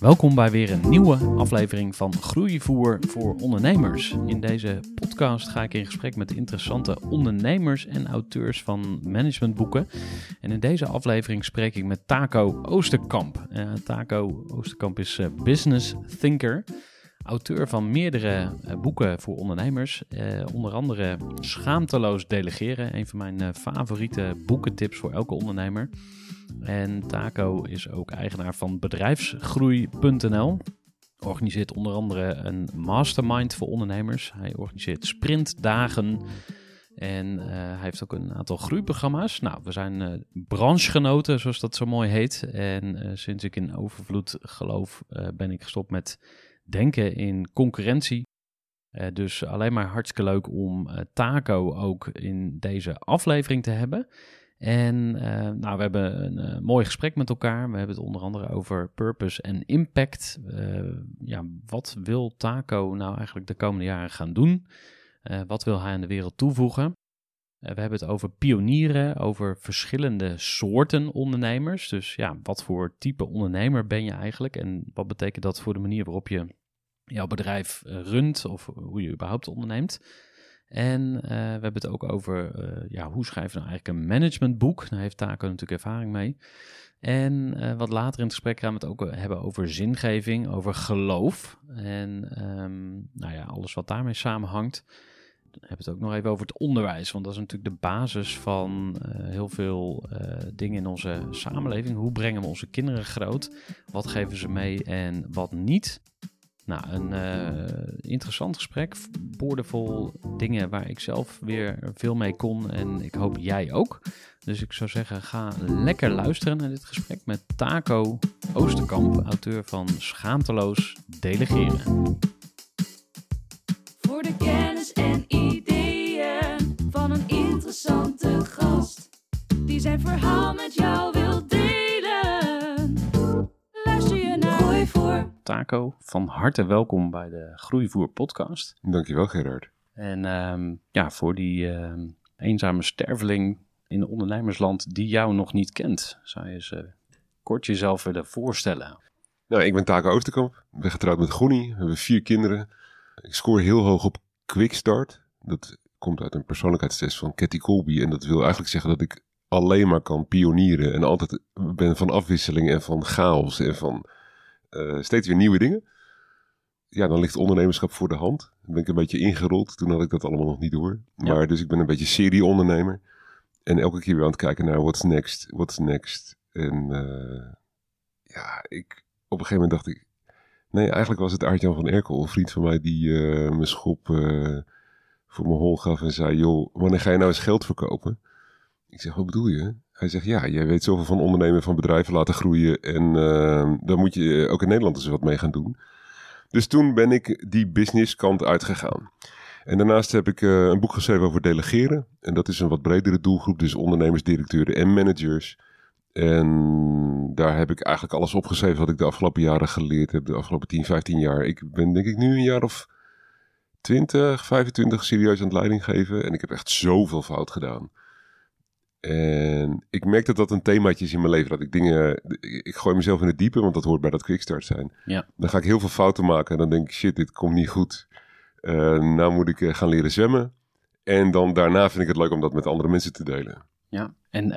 Welkom bij weer een nieuwe aflevering van Groeivoer voor ondernemers. In deze podcast ga ik in gesprek met interessante ondernemers en auteurs van managementboeken. En in deze aflevering spreek ik met Taco Oosterkamp. Uh, Taco Oosterkamp is uh, business thinker, auteur van meerdere uh, boeken voor ondernemers. onder andere Schaamteloos delegeren, een van mijn favoriete boekentips voor elke ondernemer. En Taco is ook eigenaar van bedrijfsgroei.nl. Organiseert onder andere een mastermind voor ondernemers. Hij organiseert sprintdagen. En uh, hij heeft ook een aantal groeiprogramma's. Nou, we zijn uh, branchegenoten, zoals dat zo mooi heet. En uh, sinds ik in overvloed geloof, ben ik gestopt met denken in concurrentie. dus alleen maar hartstikke leuk om Taco ook in deze aflevering te hebben. En uh, nou, we hebben een uh, mooi gesprek met elkaar. We hebben het onder andere over purpose en impact. Uh, ja, wat wil Taco nou eigenlijk de komende jaren gaan doen? wat wil hij aan de wereld toevoegen? we hebben het over pionieren, over verschillende soorten ondernemers. Dus ja, wat voor type ondernemer ben je eigenlijk? En wat betekent dat voor de manier waarop je jouw bedrijf runt of hoe je überhaupt onderneemt? En uh, we hebben het ook over uh, ja, hoe schrijven we nou eigenlijk een managementboek. Daar heeft Taco natuurlijk ervaring mee. En uh, wat later in het gesprek gaan we het ook hebben over zingeving, over geloof. En um, nou ja, alles wat daarmee samenhangt. We hebben het ook nog even over het onderwijs, want dat is natuurlijk de basis van heel veel dingen in onze samenleving. Hoe brengen we onze kinderen groot? Wat geven ze mee en wat niet? Nou, een uh, interessant gesprek. Boordevol dingen waar ik zelf weer veel mee kon. En ik hoop jij ook. Dus ik zou zeggen, ga lekker luisteren naar dit gesprek met Taco Oosterkamp, auteur van Schaamteloos Delegeren. Voor de kennis en ideeën van een interessante gast. Die zijn verhaal met jou wil Taco, van harte welkom bij de Groeivoer podcast. Dankjewel Gerard. En um, ja, voor die uh, eenzame sterveling in het ondernemersland die jou nog niet kent, zou je eens uh, kort jezelf willen voorstellen? Nou, ik ben Taco Oosterkamp, ik ben getrouwd met Groenie, we hebben vier kinderen. Ik scoor heel hoog op Quickstart. Dat komt uit een persoonlijkheidstest van Cathy Colby en dat wil eigenlijk zeggen dat ik alleen maar kan pionieren en altijd ben van afwisseling en van chaos en van uh, steeds weer nieuwe dingen. Ja, dan ligt ondernemerschap voor de hand. Dan ben ik een beetje ingerold. Toen had ik dat allemaal nog niet door. Maar dus ik ben een beetje serie-ondernemer. En elke keer weer aan het kijken naar what's next, what's next. En uh, ja, ik, op een gegeven moment dacht ik... Nee, eigenlijk was het Aart-Jan van Erkel, een vriend van mij, die uh, me schop voor mijn hol gaf en zei... joh, wanneer ga je nou eens geld verkopen? Ik zeg, wat bedoel je? Hij zegt, ja, jij weet zoveel van ondernemen, van bedrijven laten groeien. En uh, daar moet je ook in Nederland eens wat mee gaan doen. Dus toen ben ik die business kant uitgegaan. En daarnaast heb ik uh, een boek geschreven over delegeren. En dat is een wat bredere doelgroep, dus ondernemers, directeuren en managers. En daar heb ik eigenlijk alles opgeschreven wat ik de afgelopen jaren geleerd heb, de afgelopen 10, 15 jaar. Ik ben denk ik nu een jaar of 20, 25 serieus aan het leiding geven. En ik heb echt zoveel fout gedaan. En ik merk dat dat een themaatje is in mijn leven. Dat ik dingen... Ik gooi mezelf in het diepe, want dat hoort bij dat quickstart zijn. Ja. Dan ga ik heel veel fouten maken. En dan denk ik, shit, dit komt niet goed. Eh, nou moet ik eh, gaan leren zwemmen. En dan daarna vind ik het leuk om dat met andere mensen te delen. Ja, en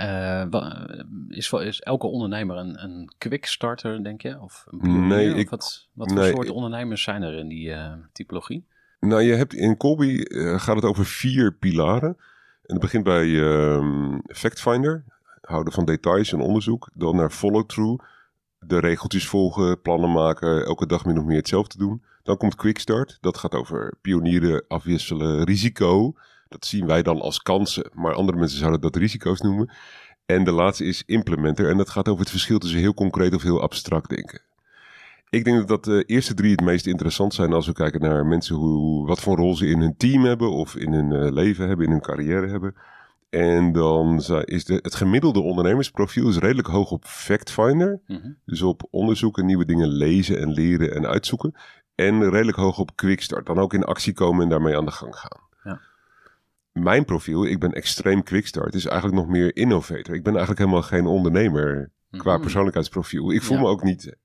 wa- is, is elke ondernemer een, een quickstarter, denk je? Of een pionier? Nee, Of ik- wat, wat voor soort ik- ondernemers zijn er in die typologie? Nou, je hebt in Colby gaat het over vier pilaren. En het begint bij ehm FactFinder, houden van details en onderzoek. Dan naar follow-through, de regeltjes volgen, plannen maken, elke dag min of meer hetzelfde doen. Dan komt Quickstart, dat gaat over pionieren, afwisselen, risico. Dat zien wij dan als kansen, maar andere mensen zouden dat risico's noemen. En de laatste is implementer en dat gaat over het verschil tussen heel concreet of heel abstract denken. Ik denk dat de eerste drie het meest interessant zijn als we kijken naar mensen hoe, wat voor rol ze in hun team hebben of in hun eh, leven hebben, in hun carrière hebben. En dan is de, het gemiddelde ondernemersprofiel is redelijk hoog op FactFinder. Mhm. Dus op onderzoeken, nieuwe dingen lezen en leren en uitzoeken. En redelijk hoog op quickstart. Dan ook in actie komen en daarmee aan de gang gaan. Ja. Mijn profiel, ik ben extreem quickstart, is eigenlijk nog meer innovator. Ik ben eigenlijk helemaal geen ondernemer qua Mhm. persoonlijkheidsprofiel. Ik voel Ja. me ook niet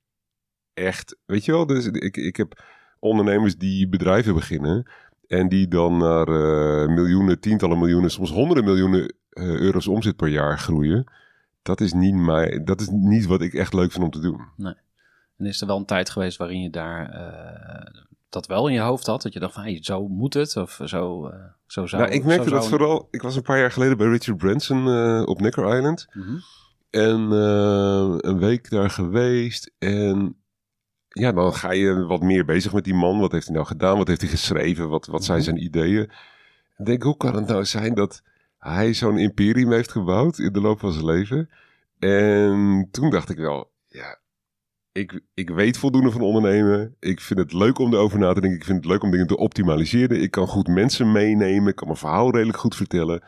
echt, weet je wel, dus ik, ik heb ondernemers die bedrijven beginnen en die dan naar eh, miljoenen, tientallen miljoenen, soms honderden miljoenen eh, euro's omzet per jaar groeien. Dat is, niet mij, dat is niet wat ik echt leuk vind om te doen. En is er wel een tijd geweest waarin je daar eh, dat wel in je hoofd had? Dat je dacht van, hey, zo moet het? Of zo, eh, zo zou nou, ik merkte zo dat zou- vooral, ik was een paar jaar geleden bij Richard Branson op Necker Island. Mhm. En een week daar geweest. En ja, dan ga je wat meer bezig met die man. Wat heeft hij nou gedaan? Wat heeft hij geschreven? Wat, wat zijn Mhm. zijn ideeën? En denk, hoe kan het nou zijn dat hij zo'n imperium heeft gebouwd in de loop van zijn leven? En toen dacht ik wel, ja, ik, ik weet voldoende van ondernemen. Ik vind het leuk om erover na te denken. Ik vind het leuk om dingen te optimaliseren. Ik kan goed mensen meenemen. Ik kan mijn verhaal redelijk goed vertellen.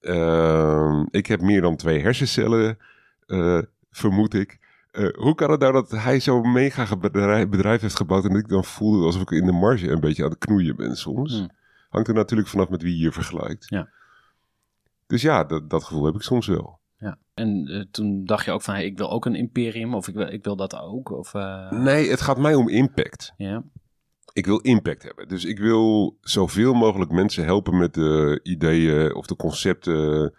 Ehm, ik heb meer dan twee hersencellen, eh, vermoed ik. Eh, hoe kan het nou dat hij zo'n mega bedrijf, bedrijf heeft gebouwd en dat ik dan voelde alsof ik in de marge een beetje aan het knoeien ben soms? Hmm. Hangt er natuurlijk vanaf met wie je je vergelijkt. Ja. Dus ja, dat, dat gevoel heb ik soms wel. Ja. En eh, toen dacht je ook van, hey, ik wil ook een imperium. Of ik wil, ik wil dat ook. Of, eh, Nee, het gaat mij om impact. Ja. Ik wil impact hebben. Dus ik wil zoveel mogelijk mensen helpen met de ideeën of de concepten,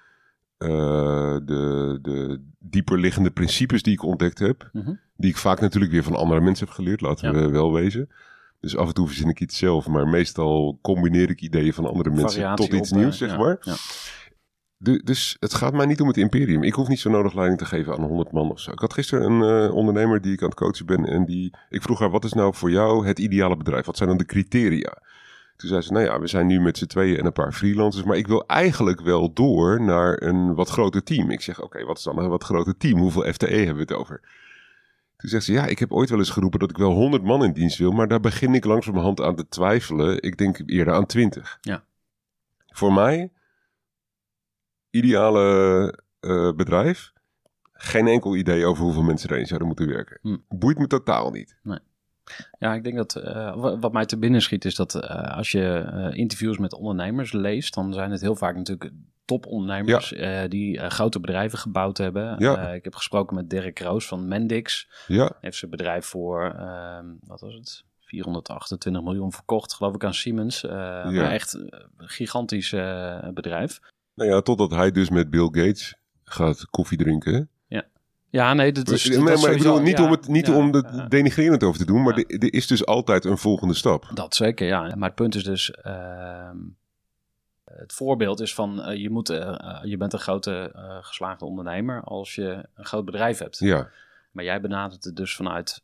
eh, de, de dieperliggende principes die ik ontdekt heb. Mhm. Die ik vaak natuurlijk weer van andere mensen heb geleerd, laten Ja. we wel wezen. Dus af en toe verzin ik iets zelf, maar meestal combineer ik ideeën van andere mensen Variatie tot iets op, eh, nieuws, zeg ja, maar. ja. Dus het gaat mij niet om het imperium. Ik hoef niet zo nodig leiding te geven aan 100 man of zo. Ik had gisteren een eh, ondernemer die ik aan het coachen ben en die, ik vroeg haar, wat is nou voor jou het ideale bedrijf? Wat zijn dan de criteria? Toen zei ze, nou ja, we zijn nu met z'n tweeën en een paar freelancers, maar ik wil eigenlijk wel door naar een wat groter team. Ik zeg, oké, wat is dan een wat groter team? Hoeveel FTE hebben we het over? Toen zegt ze, ja, ik heb ooit wel eens geroepen dat ik wel 100 man in dienst wil, maar daar begin ik langzamerhand aan te twijfelen. Ik denk eerder aan 20. Ja. Voor mij, ideale eh, bedrijf, geen enkel idee over hoeveel mensen erin zouden moeten werken. Hm. Boeit me totaal niet. Ja, ik denk dat eh, wa- wat mij te binnen schiet is dat eh, als je eh, interviews met ondernemers leest, dan zijn het heel vaak natuurlijk topondernemers eh, die grote bedrijven gebouwd hebben. Ja. Ik heb gesproken met Dirk Roos van Mendix. Ja, heeft zijn bedrijf voor, ehm, wat was het? 428 miljoen verkocht, geloof ik, aan Siemens. Maar echt een gigantisch bedrijf. nou ja, totdat hij dus met Bill Gates gaat koffie drinken. Ja, nee, dat is. Nee, dat maar is ik bedoel, niet ja, om het niet ja, om de ja. denigrerend over te doen, maar er is dus altijd een volgende stap. Dat zeker, ja. Maar het punt is dus, ehm, het voorbeeld is van, eh, je, moet, eh, eh, je bent een grote geslaagde ondernemer als je een groot bedrijf hebt. Ja, Maar jij benadert het dus vanuit,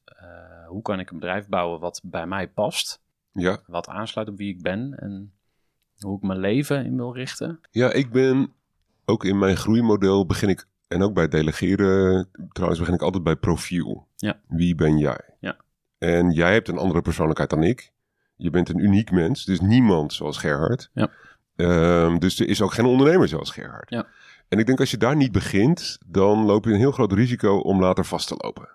hoe kan ik een bedrijf bouwen wat bij mij past, ja. wat aansluit op wie ik ben en hoe ik mijn leven in wil richten. Ja, ik ben ook in mijn groeimodel begin ik, en ook bij delegeren, trouwens begin ik altijd bij profiel. Ja. Wie ben jij? Ja. En jij hebt een andere persoonlijkheid dan ik. Je bent een uniek mens, dus niemand zoals Gerhard. Ja. Ehm, dus er is ook geen ondernemer zoals Gerhard. Ja. En ik denk als je daar niet begint, dan loop je een heel groot risico om later vast te lopen.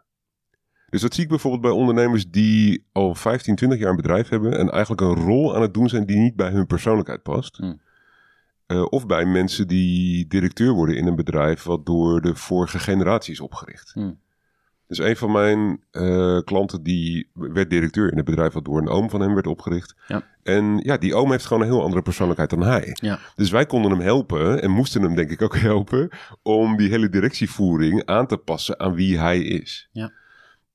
Dus dat zie ik bijvoorbeeld bij ondernemers die al 15, 20 jaar een bedrijf hebben en eigenlijk een rol aan het doen zijn die niet bij hun persoonlijkheid past. Hmm. Eh, of bij mensen die directeur worden in een bedrijf wat door de vorige generatie is opgericht. Hmm. Dus een van mijn eh, klanten die werd directeur in een bedrijf wat door een oom van hem werd opgericht. Ja. En ja, die oom heeft gewoon een heel andere persoonlijkheid dan hij. Ja. Dus wij konden hem helpen en moesten hem denk ik ook helpen om die hele directievoering aan te passen aan wie hij is. Ja.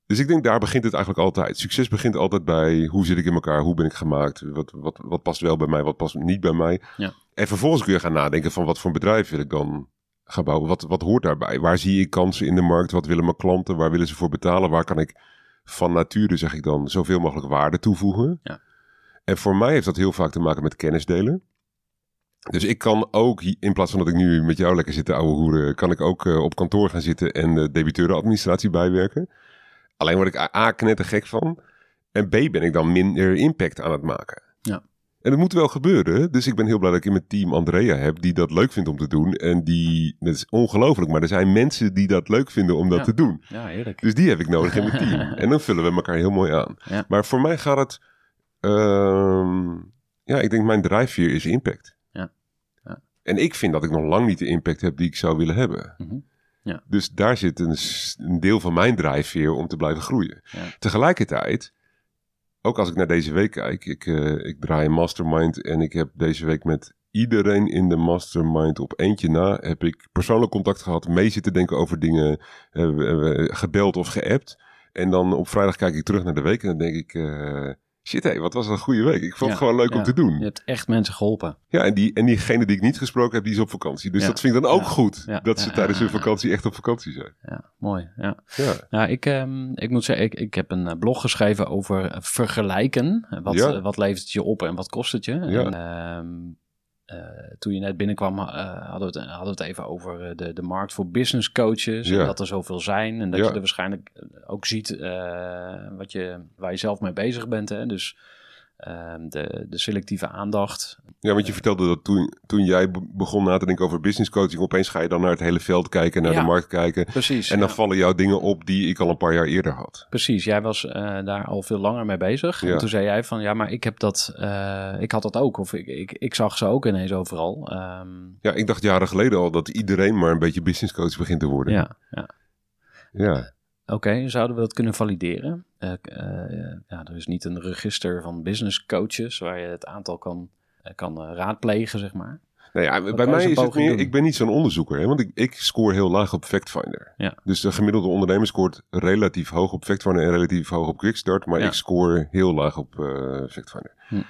Dus ik denk daar begint het eigenlijk altijd. Succes begint altijd bij hoe zit ik in elkaar, hoe ben ik gemaakt, wat, wat, wat past wel bij mij, wat past niet bij mij. Ja. En vervolgens kun je gaan nadenken van wat voor een bedrijf wil ik dan gaan bouwen. Wat, wat hoort daarbij? Waar zie ik kansen in de markt? Wat willen mijn klanten? Waar willen ze voor betalen? Waar kan ik van nature, zeg ik dan, zoveel mogelijk waarde toevoegen? Ja. En voor mij heeft dat heel vaak te maken met kennis delen. Dus ik kan ook, in plaats van dat ik nu met jou lekker zit te ouwe hoeren, kan ik ook eh, op kantoor gaan zitten en de debiteurenadministratie bijwerken. Alleen word ik A, knettergek van. En B ben ik dan minder impact aan het maken. Ja. En dat moet wel gebeuren. Dus ik ben heel blij dat ik in mijn team Andrea heb die dat leuk vindt om te doen. En die, dat is ongelooflijk, maar er zijn mensen die dat leuk vinden om dat Ja. te doen. Ja, heerlijk. Dus die heb ik nodig in mijn team. En dan vullen we elkaar heel mooi aan. Ja. Maar voor mij gaat het... ehm, ja, ik denk mijn drijfveer is impact. Ja. Ja. En ik vind dat ik nog lang niet de impact heb die ik zou willen hebben. Mhm. Ja. Dus daar zit een, een deel van mijn drijfveer om te blijven groeien. Ja. Tegelijkertijd, ook als ik naar deze week kijk, ik, eh, ik draai een mastermind en ik heb deze week met iedereen in de mastermind op eentje na, heb ik persoonlijk contact gehad, mee zitten denken over dingen, eh, gebeld of geappt. En dan op vrijdag kijk ik terug naar de week en dan denk ik, eh, shit hé, wat was dat een goede week. Ik vond het gewoon leuk om te doen. Je hebt echt mensen geholpen. Ja, en, die, en diegene die ik niet gesproken heb, die is op vakantie. Dus dat vind ik dan ook goed, dat ze tijdens hun vakantie echt op vakantie zijn. Ja, mooi. Ja. Ja. Nou, ik, ehm, ik moet zeggen, ik, ik heb een eh, blog geschreven over eh, vergelijken. Wat, eh, wat levert het je op en wat kost het je? Ja. En, ehm, eh, toen je net binnenkwam, eh, hadden, we het, hadden we het even over eh, de, de markt voor business coaches. Ja. En dat er zoveel zijn. En dat Ja. je er waarschijnlijk eh, ook ziet eh, wat je, waar je zelf mee bezig bent. Hè? Dus de, de selectieve aandacht. Ja, want je vertelde dat toen, toen jij be- begon na te denken over business coaching, opeens ga je dan naar het hele veld kijken, naar Ja. de markt kijken. Precies. En dan ja. vallen jou dingen op die ik al een paar jaar eerder had. Precies, jij was eh, daar al veel langer mee bezig. Ja. En toen zei jij van, ja, maar ik heb dat, eh, ik had dat ook. Of ik, ik, ik zag ze ook ineens overal. Ehm, Ja, ik dacht jaren geleden al dat iedereen maar een beetje business coach begint te worden. ja, ja. Ja. Oké, zouden we dat kunnen valideren? Eh, eh, ja, er is niet een register van business coaches waar je het aantal kan, eh, kan raadplegen, zeg maar. Nou ja, bij mij is het meer, doen? ik ben niet zo'n onderzoeker, hè, want ik, ik score heel laag op FactFinder. Ja. Dus de gemiddelde ondernemer scoort relatief hoog op FactFinder en relatief hoog op Quickstart, maar Ja. ik score heel laag op eh FactFinder. Hm.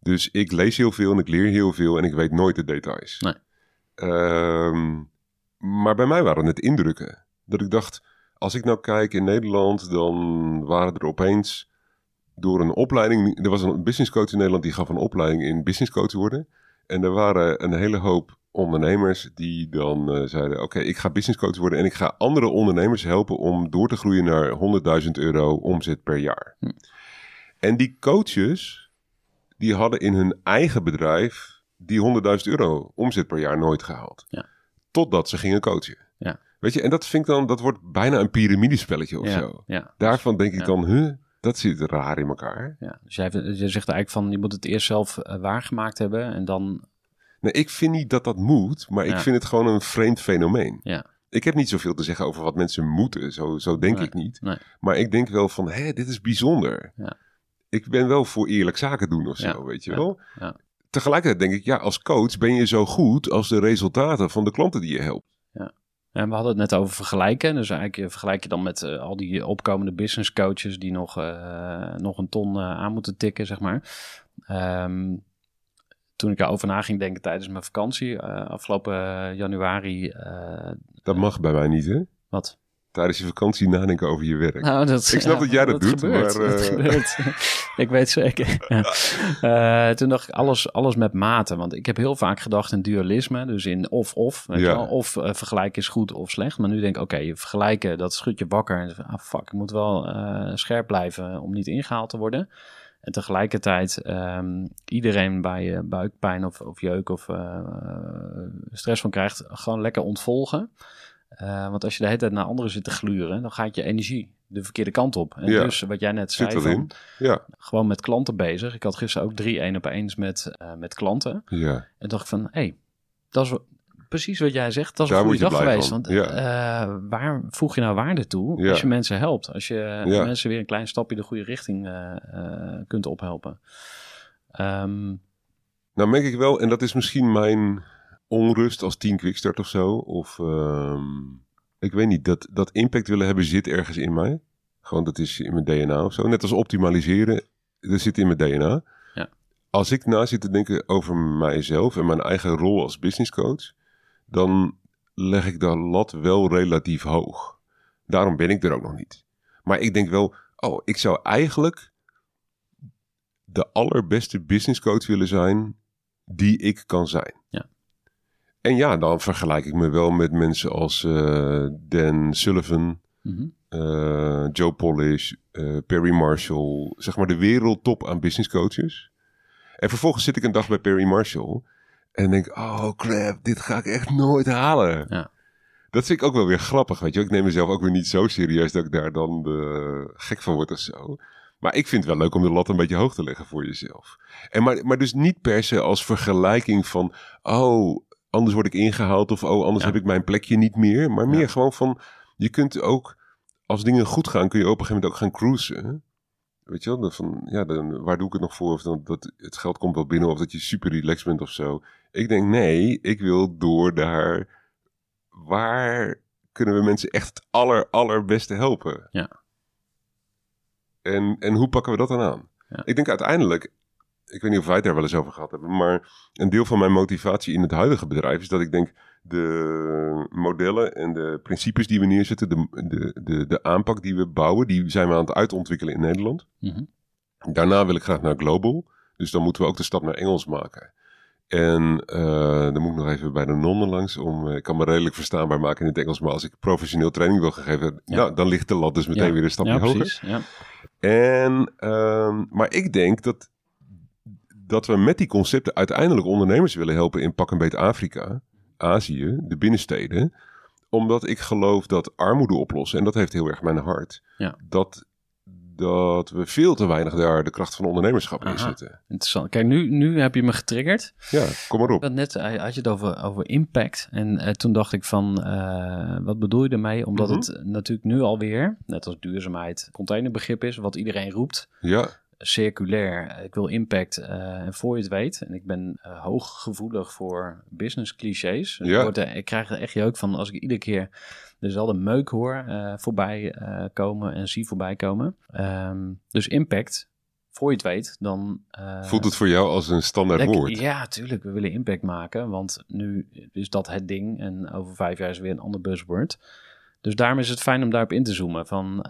Dus ik lees heel veel en ik leer heel veel en ik weet nooit de details. Nee. Ehm, maar bij mij waren het indrukken. Dat ik dacht, als ik nou kijk in Nederland, dan waren er opeens door een opleiding. Er was een business coach in Nederland die gaf een opleiding in business coach worden. En er waren een hele hoop ondernemers die dan eh, zeiden: Oké, ik ga business coach worden en ik ga andere ondernemers helpen om door te groeien naar 100.000 euro omzet per jaar. Hm. En die coaches, die hadden in hun eigen bedrijf die 100.000 euro omzet per jaar nooit gehaald. Ja. Totdat ze gingen coachen. Ja. Weet je, en dat vind ik dan, dat wordt bijna een piramidespelletje of ja, zo. ja. Daarvan denk ik Ja. dan, huh, dat zit raar in elkaar. Ja, dus jij, je zegt eigenlijk van, je moet het eerst zelf eh, waargemaakt hebben en dan, Nee, ik vind niet dat dat moet, maar ik Ja. vind het gewoon een vreemd fenomeen. ja, Ik heb niet zoveel te zeggen over wat mensen moeten, zo, zo denk Nee, ik niet. nee. Maar ik denk wel van, hé, dit is bijzonder. Ja. Ik ben wel voor eerlijk zaken doen of zo, Ja, weet je ja, wel. ja. Tegelijkertijd denk ik, ja, als coach ben je zo goed als de resultaten van de klanten die je helpt. En we hadden het net over vergelijken. Dus eigenlijk eh, vergelijk je dan met eh, al die opkomende business coaches die nog, eh, nog een ton aan moeten tikken, zeg maar. Ehm, toen ik erover na ging denken tijdens mijn vakantie, afgelopen januari. Dat mag bij mij niet, hè? wat? Tijdens je vakantie nadenken over je werk. Nou, dat, Ik snap dat jij dat doet, gebeurt, maar, dat eh, gebeurt. ik weet zeker. Eh, toen dacht ik alles, alles met mate. Want ik heb heel vaak gedacht in dualisme. Dus in of-of. Ja. Of eh, vergelijken is goed of slecht. Maar nu denk ik, oké, je vergelijken, dat schudt je wakker. En ah, fuck, ik moet wel scherp blijven om niet ingehaald te worden. En tegelijkertijd, ehm, iedereen waar je buikpijn of, of jeuk of stress van krijgt, gewoon lekker ontvolgen. Eh, want als je de hele tijd naar anderen zit te gluren, dan gaat je energie de verkeerde kant op. En Ja. dus wat jij net zei, van. Ja, gewoon met klanten bezig. Ik had gisteren ook drie één op eens met, eh, met klanten. ja. En dacht ik van, hé, hey, dat is precies wat jij zegt. Dat is Daar een goede dag geweest. van. Want Ja. eh, waar voeg je nou waarde toe als je mensen helpt? Als je mensen weer een klein stapje de goede richting kunt ophelpen. Ehm, Nou merk ik wel, en dat is misschien mijn onrust als team quickstart of zo. Of ehm, ik weet niet, dat, dat impact willen hebben zit ergens in mij. Gewoon dat is in mijn DNA of zo. Net als optimaliseren, dat zit in mijn DNA. Ja. Als ik na zit te denken over mijzelf en mijn eigen rol als business coach, dan leg ik de lat wel relatief hoog. Daarom ben ik er ook nog niet. Maar ik denk wel, oh, ik zou eigenlijk de allerbeste business coach willen zijn die ik kan zijn. En ja, dan vergelijk ik me wel met mensen als eh, Dan Sullivan, mhm. eh, Joe Polish, eh, Perry Marshall. Zeg maar de wereldtop aan business coaches. En vervolgens zit ik een dag bij Perry Marshall en denk, oh crap, dit ga ik echt nooit halen. Ja. Dat vind ik ook wel weer grappig, weet je. Ik neem mezelf ook weer niet zo serieus dat ik daar dan gek van word of zo. Maar ik vind het wel leuk om de lat een beetje hoog te leggen voor jezelf. En maar, maar dus niet per se als vergelijking van... oh, anders word ik ingehaald of oh, anders Ja. heb ik mijn plekje niet meer. Maar meer Ja. gewoon van... je kunt ook, als dingen goed gaan... kun je op een gegeven moment ook gaan cruisen. Weet je wel, van, ja, dan, waar doe ik het nog voor? Of dan, dat het geld komt wel binnen of dat je super relaxed bent of zo. Ik denk, nee, ik wil door daar... waar kunnen we mensen echt het aller, allerbeste helpen? Ja. En, en hoe pakken we dat dan aan? Ja. Ik denk uiteindelijk, ik weet niet of wij het daar wel eens over gehad hebben, maar een deel van mijn motivatie in het huidige bedrijf is dat ik denk de modellen en de principes die we neerzetten, de, de, de, de aanpak die we bouwen, die zijn we aan het uitontwikkelen in Nederland. Mhm. Daarna wil ik graag naar global, dus dan moeten we ook de stap naar Engels maken. En eh, dan moet ik nog even bij de nonnen langs. Om, eh, ik kan me redelijk verstaanbaar maken in het Engels. Maar als ik professioneel training wil geven, Ja. nou, dan ligt de lat dus meteen Ja. weer een stapje ja, hoger. precies. Ja. En, ehm, maar ik denk dat, dat we met die concepten uiteindelijk ondernemers willen helpen in pak een beet Afrika, Azië, de binnensteden. Omdat ik geloof dat armoede oplossen, en dat heeft heel erg mijn hart, Ja. dat, dat we veel te weinig daar de kracht van ondernemerschap in zetten. Interessant. Kijk, nu, nu heb je me getriggerd. Ja, kom maar op. Dat net eh, had je het over, over impact. En eh, toen dacht ik van, eh, wat bedoel je ermee? Omdat Mhm. het natuurlijk nu alweer, net als duurzaamheid, containerbegrip is, wat iedereen roept. Ja, Circulair, ik wil impact. eh, en voor je het weet, en ik ben eh, hooggevoelig voor business clichés. Ja. ik, word er- ik krijg er echt jeuk van als ik iedere keer dezelfde meuk hoor eh, voorbij komen en zie voorbij komen. Ehm, dus impact, voor je het weet, dan... voelt het voor jou als een standaard Denk- woord? Ja, tuurlijk. We willen impact maken. Want nu is dat het ding. En over vijf jaar is weer een ander buzzword. Dus daarom is het fijn om daarop in te zoomen. Van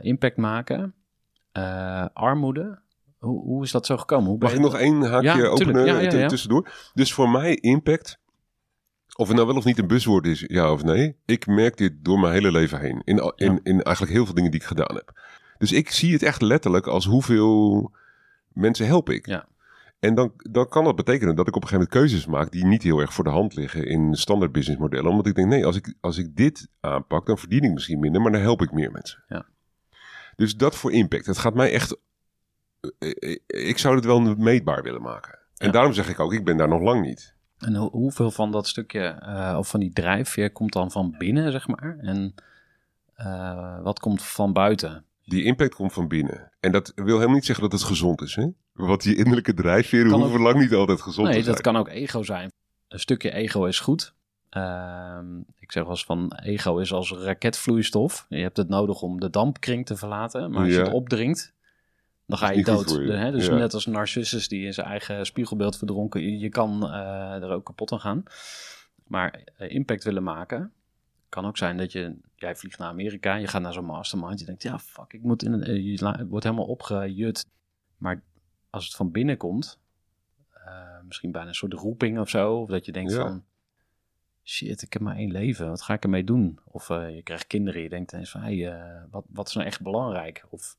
impact maken. Eh, armoede. Hoe, hoe is dat zo gekomen? Hoe Mag ik nog één haakje Ja, openen Ja, ja, t- ja. tussendoor? Dus voor mij impact, of het nou wel of niet een buzzwoord is, ja of nee. Ik merk dit door mijn hele leven heen. In, in, in eigenlijk heel veel dingen die ik gedaan heb. Dus ik zie het echt letterlijk als hoeveel mensen help ik. Ja. En dan, dan kan dat betekenen dat ik op een gegeven moment keuzes maak die niet heel erg voor de hand liggen in standaard business modellen. Omdat ik denk, nee, als ik, als ik dit aanpak, dan verdien ik misschien minder, maar dan help ik meer mensen. Ja. Dus dat voor impact. Het gaat mij echt eh, eh, ik zou het wel meetbaar willen maken. En Ja. daarom zeg ik ook, ik ben daar nog lang niet. En hoe- hoeveel van dat stukje, eh, of van die drijfveer, komt dan van binnen, zeg maar? En eh, wat komt van buiten? Die impact komt van binnen. En dat wil helemaal niet zeggen dat het gezond is. Hè? Want die innerlijke drijfveren Kan hoeven lang niet altijd gezond nee, te zijn. dat kan ook ego zijn. Een stukje ego is goed. Ehm, ik zeg wel eens van ego is als raketvloeistof. Je hebt het nodig om de dampkring te verlaten. Maar als je het opdringt, dan ga je dood. je. Hè? Dus Ja. net als Narcissus die in zijn eigen spiegelbeeld verdronken. Je, je kan eh, er ook kapot aan gaan. Maar eh, impact willen maken... kan ook zijn dat je... Jij vliegt naar Amerika, je gaat naar zo'n mastermind. Je denkt, ja, fuck, ik moet in... een- eh, je wordt helemaal opgejut. Maar als het van binnen komt... misschien bijna een soort roeping of zo. Of dat je denkt Ja. van... Shit, ik heb maar één leven. Wat ga ik ermee doen? Of eh, je krijgt kinderen. Je denkt eens van... Hey, eh, wat, wat is nou echt belangrijk? Of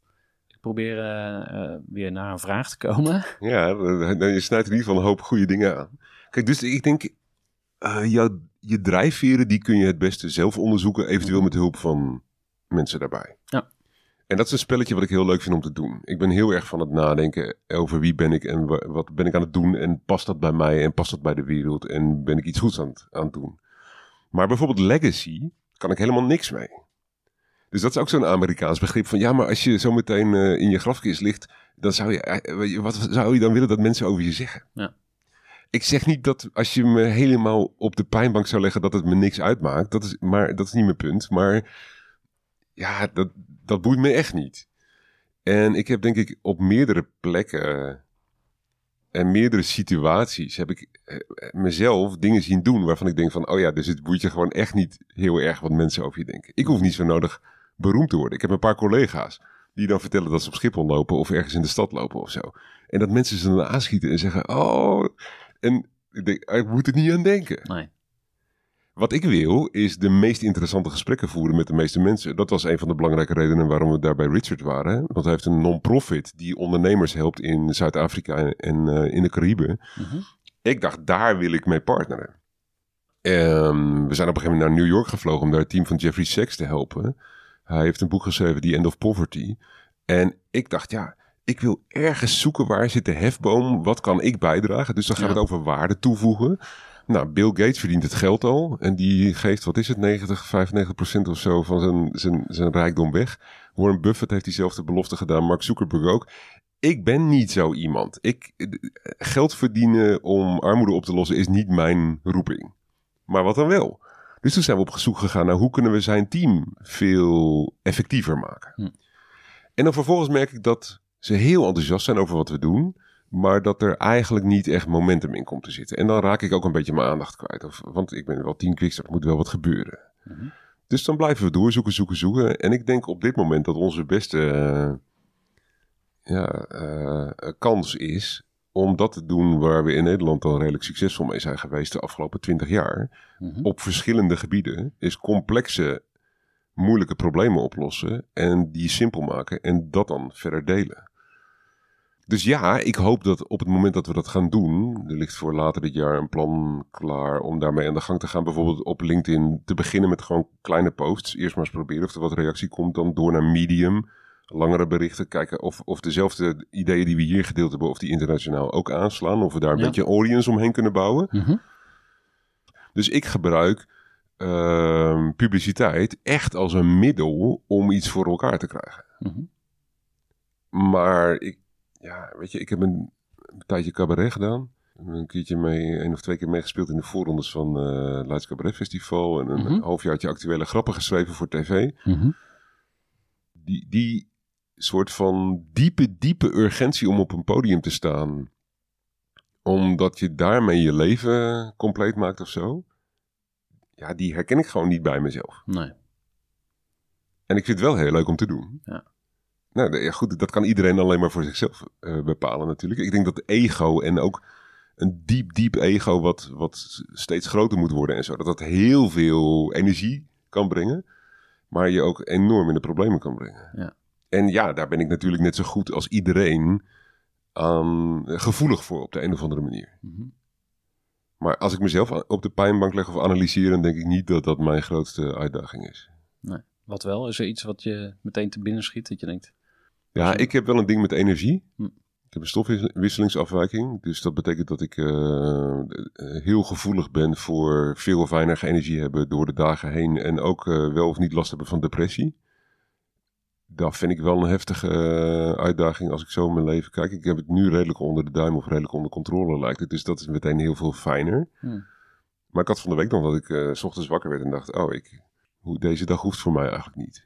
ik probeer eh, weer naar een vraag te komen. Ja, je snijdt in ieder geval een hoop goede dingen aan. Kijk, dus ik denk, jouw, je drijfveren, die kun je het beste zelf onderzoeken. Eventueel met hulp van mensen daarbij. Ja. En dat is een spelletje wat ik heel leuk vind om te doen. Ik ben heel erg van het nadenken over wie ben ik en wa- wat ben ik aan het doen. En past dat bij mij en past dat bij de wereld en ben ik iets goeds aan het, aan het doen. Maar bijvoorbeeld legacy kan ik helemaal niks mee. Dus dat is ook zo'n Amerikaans begrip van ja, maar als je zo meteen eh, in je grafkist ligt, dan zou je, eh, je, wat zou je dan willen dat mensen over je zeggen? Ja. Ik zeg niet dat als je me helemaal op de pijnbank zou leggen dat het me niks uitmaakt. Dat is, maar dat is niet mijn punt. Maar ja, dat, dat boeit me echt niet. En ik heb denk ik op meerdere plekken en meerdere situaties heb ik eh, mezelf dingen zien doen waarvan ik denk van, oh ja, dus het boeit je gewoon echt niet heel erg wat mensen over je denken. Ik hoef niet zo nodig beroemd te worden. Ik heb een paar collega's die dan vertellen dat ze op Schiphol lopen of ergens in de stad lopen of zo. En dat mensen ze dan aanschieten en zeggen, oh, en ik denk, ik moet er niet aan denken. Nee. Wat ik wil, is de meest interessante gesprekken voeren met de meeste mensen. Dat was een van de belangrijke redenen waarom we daar bij Richard waren. Want hij heeft een non-profit die ondernemers helpt in Zuid-Afrika en, eh, in de Cariben. Mhm. Ik dacht, daar wil ik mee partneren. Ehm, we zijn op een gegeven moment naar New York gevlogen om daar het team van Jeffrey Sachs te helpen. Hij heeft een boek geschreven, The End of Poverty. En ik dacht, ja, ik wil ergens zoeken waar zit de hefboom, wat kan ik bijdragen? Dus dan gaat Ja. het over waarde toevoegen. Nou, Bill Gates verdient het geld al en die geeft, wat is het, 90, 95 procent of zo van zijn, zijn, zijn rijkdom weg. Warren Buffett heeft diezelfde belofte gedaan, Mark Zuckerberg ook. Ik ben niet zo iemand. Ik, eh, geld verdienen om armoede op te lossen is niet mijn roeping. Maar wat dan wel? Dus toen zijn we op zoek gegaan naar hoe kunnen we zijn team veel effectiever maken. Hm. En dan vervolgens merk ik dat ze heel enthousiast zijn over wat we doen. Maar dat er eigenlijk niet echt momentum in komt te zitten. En dan raak ik ook een beetje mijn aandacht kwijt. Of, want ik ben wel tien quickstart, er moet wel wat gebeuren. Mhm. Dus dan blijven we doorzoeken, zoeken, zoeken. En ik denk op dit moment dat onze beste eh, ja, eh, kans is om dat te doen waar we in Nederland al redelijk succesvol mee zijn geweest de afgelopen twintig jaar. Mhm. Op verschillende gebieden is complexe, moeilijke problemen oplossen en die simpel maken en dat dan verder delen. Dus ja, ik hoop dat op het moment dat we dat gaan doen, er ligt voor later dit jaar een plan klaar om daarmee aan de gang te gaan. Bijvoorbeeld op LinkedIn te beginnen met gewoon kleine posts. Eerst maar eens proberen of er wat reactie komt. Dan door naar Medium, langere berichten. Kijken of, of dezelfde ideeën die we hier gedeeld hebben, of die internationaal ook aanslaan. Of we daar een Ja. beetje audience omheen kunnen bouwen. Mhm. Dus ik gebruik ehm, publiciteit echt als een middel om iets voor elkaar te krijgen. Mhm. Maar ik, ja, weet je, ik heb een, een tijdje cabaret gedaan. Een keertje mee, een of twee keer meegespeeld in de voorrondes van eh Leids Cabaret Festival. En een Mhm. halfjaartje actuele grappen geschreven voor tv. Mhm. Die, die soort van diepe, diepe urgentie om op een podium te staan. Omdat je daarmee je leven compleet maakt of zo. Ja, die herken ik gewoon niet bij mezelf. Nee. En ik vind het wel heel leuk om te doen. Ja. Nou, ja, goed, dat kan iedereen alleen maar voor zichzelf eh, bepalen natuurlijk. Ik denk dat ego en ook een diep, diep ego wat, wat steeds groter moet worden en zo. Dat dat heel veel energie kan brengen, maar je ook enorm in de problemen kan brengen. Ja. En ja, daar ben ik natuurlijk net zo goed als iedereen aan, eh, gevoelig voor op de een of andere manier. Mhm. Maar als ik mezelf op de pijnbank leg of analyseer, dan denk ik niet dat dat mijn grootste uitdaging is. Wat wel? Is er iets wat je meteen te binnen schiet dat je denkt... Ja, ik heb wel een ding met energie. Hm. Ik heb een stofwisselingsafwijking. Dus dat betekent dat ik eh, heel gevoelig ben voor veel of weinig energie hebben door de dagen heen. En ook eh, wel of niet last hebben van depressie. Dat vind ik wel een heftige eh, uitdaging als ik zo in mijn leven kijk. Ik heb het nu redelijk onder de duim of redelijk onder controle lijkt het. Dus dat is meteen heel veel fijner. Hm. Maar ik had van de week nog dat ik s ochtends wakker werd en dacht... Oh, ik, hoe, deze dag hoeft voor mij eigenlijk niet.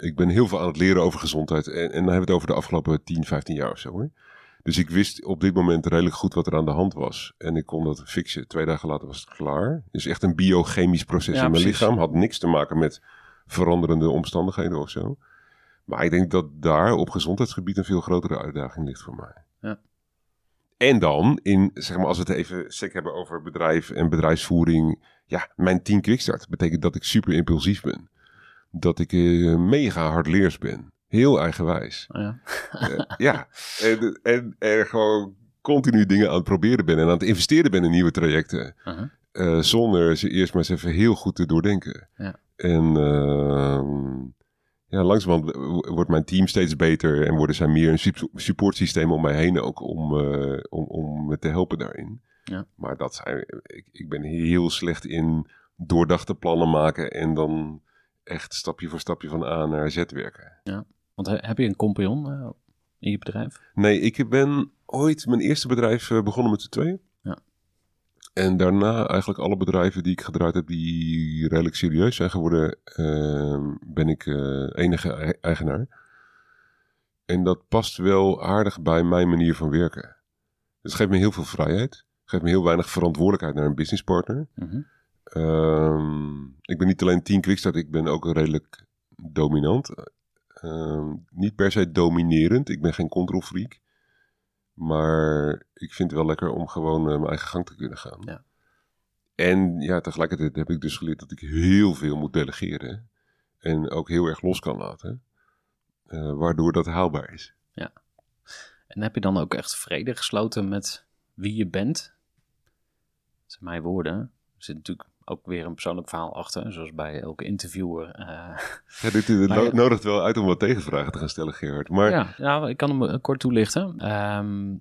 Ik ben heel veel aan het leren over gezondheid. En, en dan hebben we het over de afgelopen 10, 15 jaar of zo. Hoor. Dus ik wist op dit moment redelijk goed wat er aan de hand was. En ik kon dat fixen. Twee dagen later was het klaar. Dus echt een biochemisch proces Ja, in mijn precies. lichaam. Had niks te maken met veranderende omstandigheden of zo. Maar ik denk dat daar op gezondheidsgebied een veel grotere uitdaging ligt voor mij. Ja. En dan, in, zeg maar, als we het even sec hebben over bedrijf en bedrijfsvoering. Ja, mijn 10 quickstart betekent dat ik super impulsief ben. Dat ik eh, mega hardleers ben. Heel eigenwijs. Oh ja. Eh, ja, en, en er gewoon continu dingen aan het proberen ben en aan het investeren ben in nieuwe trajecten. Uh-huh. eh, zonder ze eerst maar eens even heel goed te doordenken. Ja. En ehm, ja, langzamerhand wordt mijn team steeds beter en worden zij meer een sup- supportsysteem om mij heen ook om, om, om me te helpen daarin. Ja. Maar dat zijn, ik, ik ben heel slecht in doordachte plannen maken en dan echt stapje voor stapje van A naar Z werken. Want he- heb je een compagnon eh, in je bedrijf? Nee, ik ben ooit mijn eerste bedrijf eh, begonnen met z'n tweeën. Ja. En daarna eigenlijk alle bedrijven die ik gedraaid heb die redelijk serieus zijn geworden, eh, ben ik eh, enige ei- eigenaar. En dat past wel aardig bij mijn manier van werken. Het geeft me heel veel vrijheid. Geeft me heel weinig verantwoordelijkheid naar een businesspartner. Mhm. Ehm, ik ben niet alleen team quickstart, ik ben ook redelijk dominant. Ehm, niet per se dominerend, ik ben geen control freak. Maar ik vind het wel lekker om gewoon eh, mijn eigen gang te kunnen gaan. Ja. En ja, tegelijkertijd heb ik dus geleerd dat ik heel veel moet delegeren. En ook heel erg los kan laten. Eh, waardoor dat haalbaar is. En heb je dan ook echt vrede gesloten met wie je bent? Dat zijn mijn woorden. Er zit natuurlijk ook weer een persoonlijk verhaal achter, zoals bij elke interviewer. eh, Ja, dit, dit no- nodigt wel uit om wat tegenvragen te gaan stellen, Gerard. Maar Ja, ja, ik kan hem eh, kort toelichten. Ehm,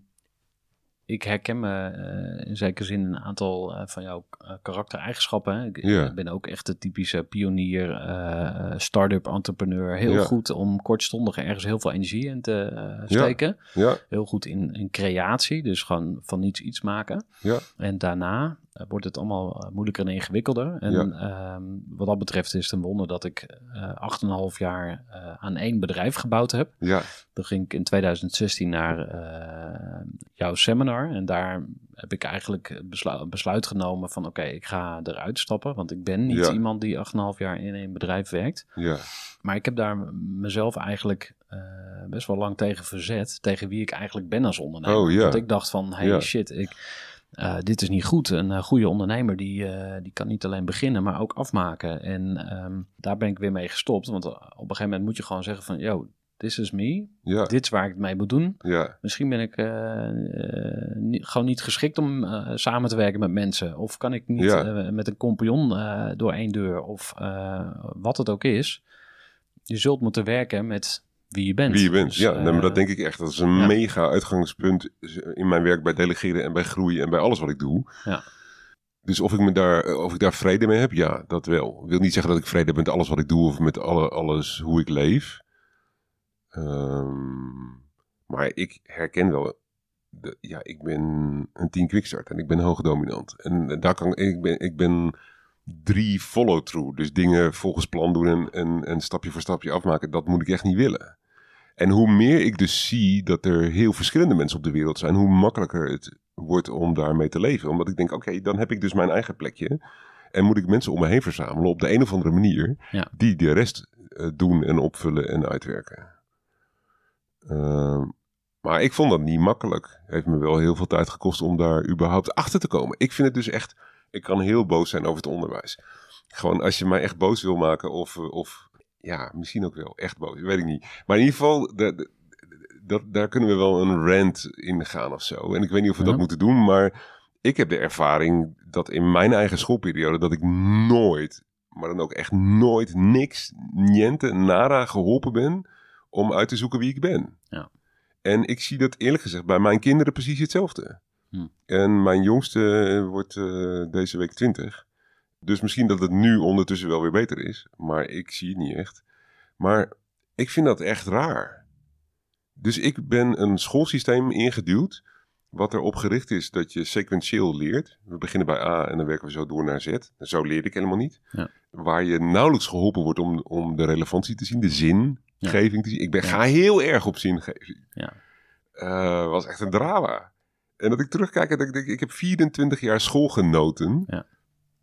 ik herken me eh, in zekere zin een aantal van jouw karaktereigenschappen. hè. Ik Ja. ben ook echt de typische pionier, eh, start-up entrepreneur. Heel Ja. goed om kortstondig ergens heel veel energie in te steken. ja, Heel goed in, in creatie, dus gewoon van niets iets maken. ja, En daarna wordt het allemaal eh, moeilijker en ingewikkelder. En Ja. ehm, wat dat betreft is het een wonder dat ik eh 8,5 jaar eh, aan één bedrijf gebouwd heb. ja, Dan ging ik in 2016 naar eh, jouw seminar. En daar heb ik eigenlijk beslu- besluit genomen van... oké, ik ga eruit stappen. Want ik ben niet Ja. iemand die 8,5 jaar in een bedrijf werkt. ja, Maar ik heb daar mezelf eigenlijk eh, best wel lang tegen verzet. Tegen wie ik eigenlijk ben als ondernemer. Oh, ja. Want ik dacht van, hey shit, ik, eh, dit is niet goed. Een eh, goede ondernemer die, eh, die kan niet alleen beginnen, maar ook afmaken. En ehm, daar ben ik weer mee gestopt. Want op een gegeven moment moet je gewoon zeggen van... yo, this is me. ja, Dit is waar ik het mee moet doen. ja, Misschien ben ik niet- gewoon niet geschikt om samen te werken met mensen. Of kan ik niet Ja. met een compagnon door één deur. Of wat het ook is. Je zult moeten werken met wie je bent. Wie je bent. Dus, ja, nee, maar eh, dat denk ik echt. Dat is een ja. mega uitgangspunt in mijn werk bij delegeren en bij groei en bij alles wat ik doe. Ja. Dus of ik, me daar, of ik daar vrede mee heb, ja, dat wel. Ik wil niet zeggen dat ik vrede heb met alles wat ik doe of met alle, alles hoe ik leef. Ehm, maar ik herken wel, de, ja, ik ben een team quickstart en ik ben hoogdominant. En daar kan ik ben, ik ben drie follow-through. Dus dingen volgens plan doen en, en, en stapje voor stapje afmaken, dat moet ik echt niet willen. En hoe meer ik dus zie dat er heel verschillende mensen op de wereld zijn, hoe makkelijker het wordt om daarmee te leven. Omdat ik denk, oké, dan heb ik dus mijn eigen plekje. En moet ik mensen om me heen verzamelen op de een of andere manier, Ja. die de rest eh, doen en opvullen en uitwerken. Ehm, maar ik vond dat niet makkelijk. Heeft me wel heel veel tijd gekost om daar überhaupt achter te komen. Ik vind het dus echt, ik kan heel boos zijn over het onderwijs. Gewoon als je mij echt boos wil maken of, eh, of ja, misschien ook wel echt boos, weet ik niet. Maar in ieder geval, dat, daar kunnen we wel een rant in gaan of zo. En ik weet niet of we Ja. dat moeten doen, maar ik heb de ervaring dat in mijn eigen schoolperiode dat ik nooit, maar dan ook echt nooit niks, niente, nada geholpen ben om uit te zoeken wie ik ben. Ja. En ik zie dat eerlijk gezegd bij mijn kinderen precies hetzelfde. Hm. En mijn jongste wordt eh, deze week 20. Dus misschien dat het nu ondertussen wel weer beter is. Maar ik zie het niet echt. Maar ik vind dat echt raar. Dus ik ben een schoolsysteem ingeduwd. Wat erop gericht is dat je sequentieel leert. We beginnen bij A en dan werken we zo door naar Z. Zo leer ik helemaal niet. Ja. Waar je nauwelijks geholpen wordt om, om de relevantie te zien, de zingeving te zien. Ik ben, Ja. ga heel erg op zingeving. Ja. Eh, was echt een drama. En dat ik terugkijk en dat ik denk, ik heb 24 jaar school genoten. Ja.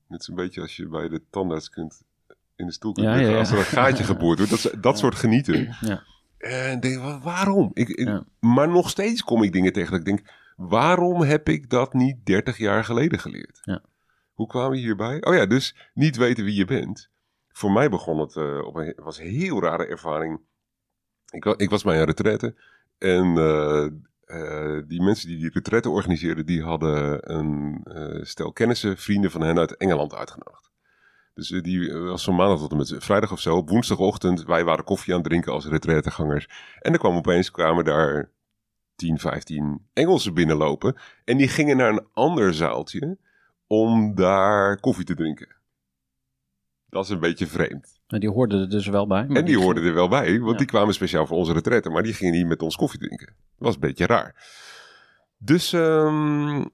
Net zo'n beetje als je bij de tandarts kunt in de stoel kunt Ja, liggen. ja. Als er een gaatje geboord wordt. Dat, dat soort genieten. Ja. En denk, wa- waarom? Ik. Maar nog steeds kom ik dingen tegen dat ik denk, waarom heb ik dat niet 30 jaar geleden geleerd? Ja. Hoe kwamen we hierbij? Oh ja, dus niet weten wie je bent. Voor mij begon het eh, op een was een heel rare ervaring. Ik, ik was bij een retraite en eh, eh, die mensen die die retraite organiseerden, die hadden een eh, stel kennissen, vrienden van hen uit Engeland uitgenodigd. Dus eh, die was van maandag tot en met vrijdag of zo. Op woensdagochtend, wij waren koffie aan het drinken als retraitegangers. En er kwam opeens, kwamen daar 10, 15 Engelsen binnenlopen. En die gingen naar een ander zaaltje om daar koffie te drinken. Dat is een beetje vreemd. Maar die hoorden er dus wel bij. En die hoorden er wel bij, want Ja. die kwamen speciaal voor onze retraite. Maar die gingen niet met ons koffie drinken. Dat was een beetje raar. Dus ehm,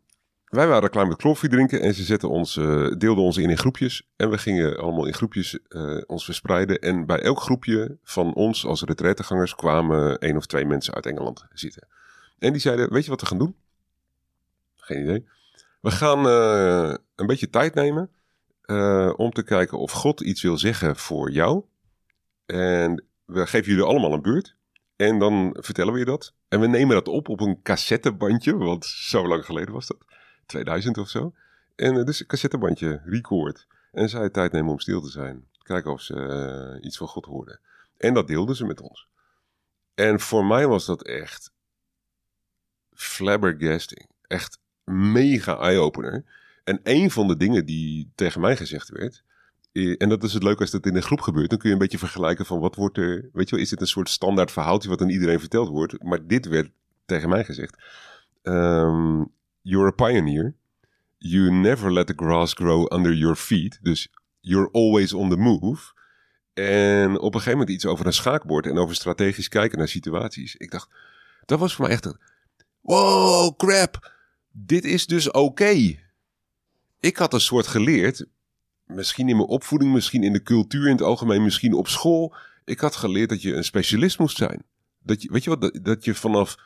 wij waren klaar met koffie drinken en ze zetten ons, eh, deelden ons in in groepjes. En we gingen allemaal in groepjes eh, ons verspreiden. En bij elk groepje van ons als retraitegangers kwamen één of twee mensen uit Engeland zitten. En die zeiden, weet je wat we gaan doen? Geen idee. We gaan eh, een beetje tijd nemen eh, om te kijken of God iets wil zeggen voor jou. En we geven jullie allemaal een beurt. En dan vertellen we je dat. En we nemen dat op op een cassettebandje, want zo lang geleden was dat. 2000 of zo. En dus een cassettebandje, record. En zij tijd nemen om stil te zijn. Kijken of ze eh, iets van God hoorden. En dat deelden ze met ons. En voor mij was dat echt flabbergasting. Echt mega eye-opener. En een van de dingen die tegen mij gezegd werd... eh, En dat is het leuke als dat in een groep gebeurt. Dan kun je een beetje vergelijken van wat wordt er... Weet je wel, is dit een soort standaard verhaaltje wat aan iedereen verteld wordt? Maar dit werd tegen mij gezegd. ehm, you're a pioneer. You never let the grass grow under your feet. Dus you're always on the move. En op een gegeven moment iets over een schaakbord en over strategisch kijken naar situaties. Ik dacht, dat was voor mij echt een... Wow, crap. Dit is dus oké. Ik had een soort geleerd, misschien in mijn opvoeding, misschien in de cultuur in het algemeen, misschien op school. Ik had geleerd dat je een specialist moest zijn. Dat je, weet je wat, dat, dat je vanaf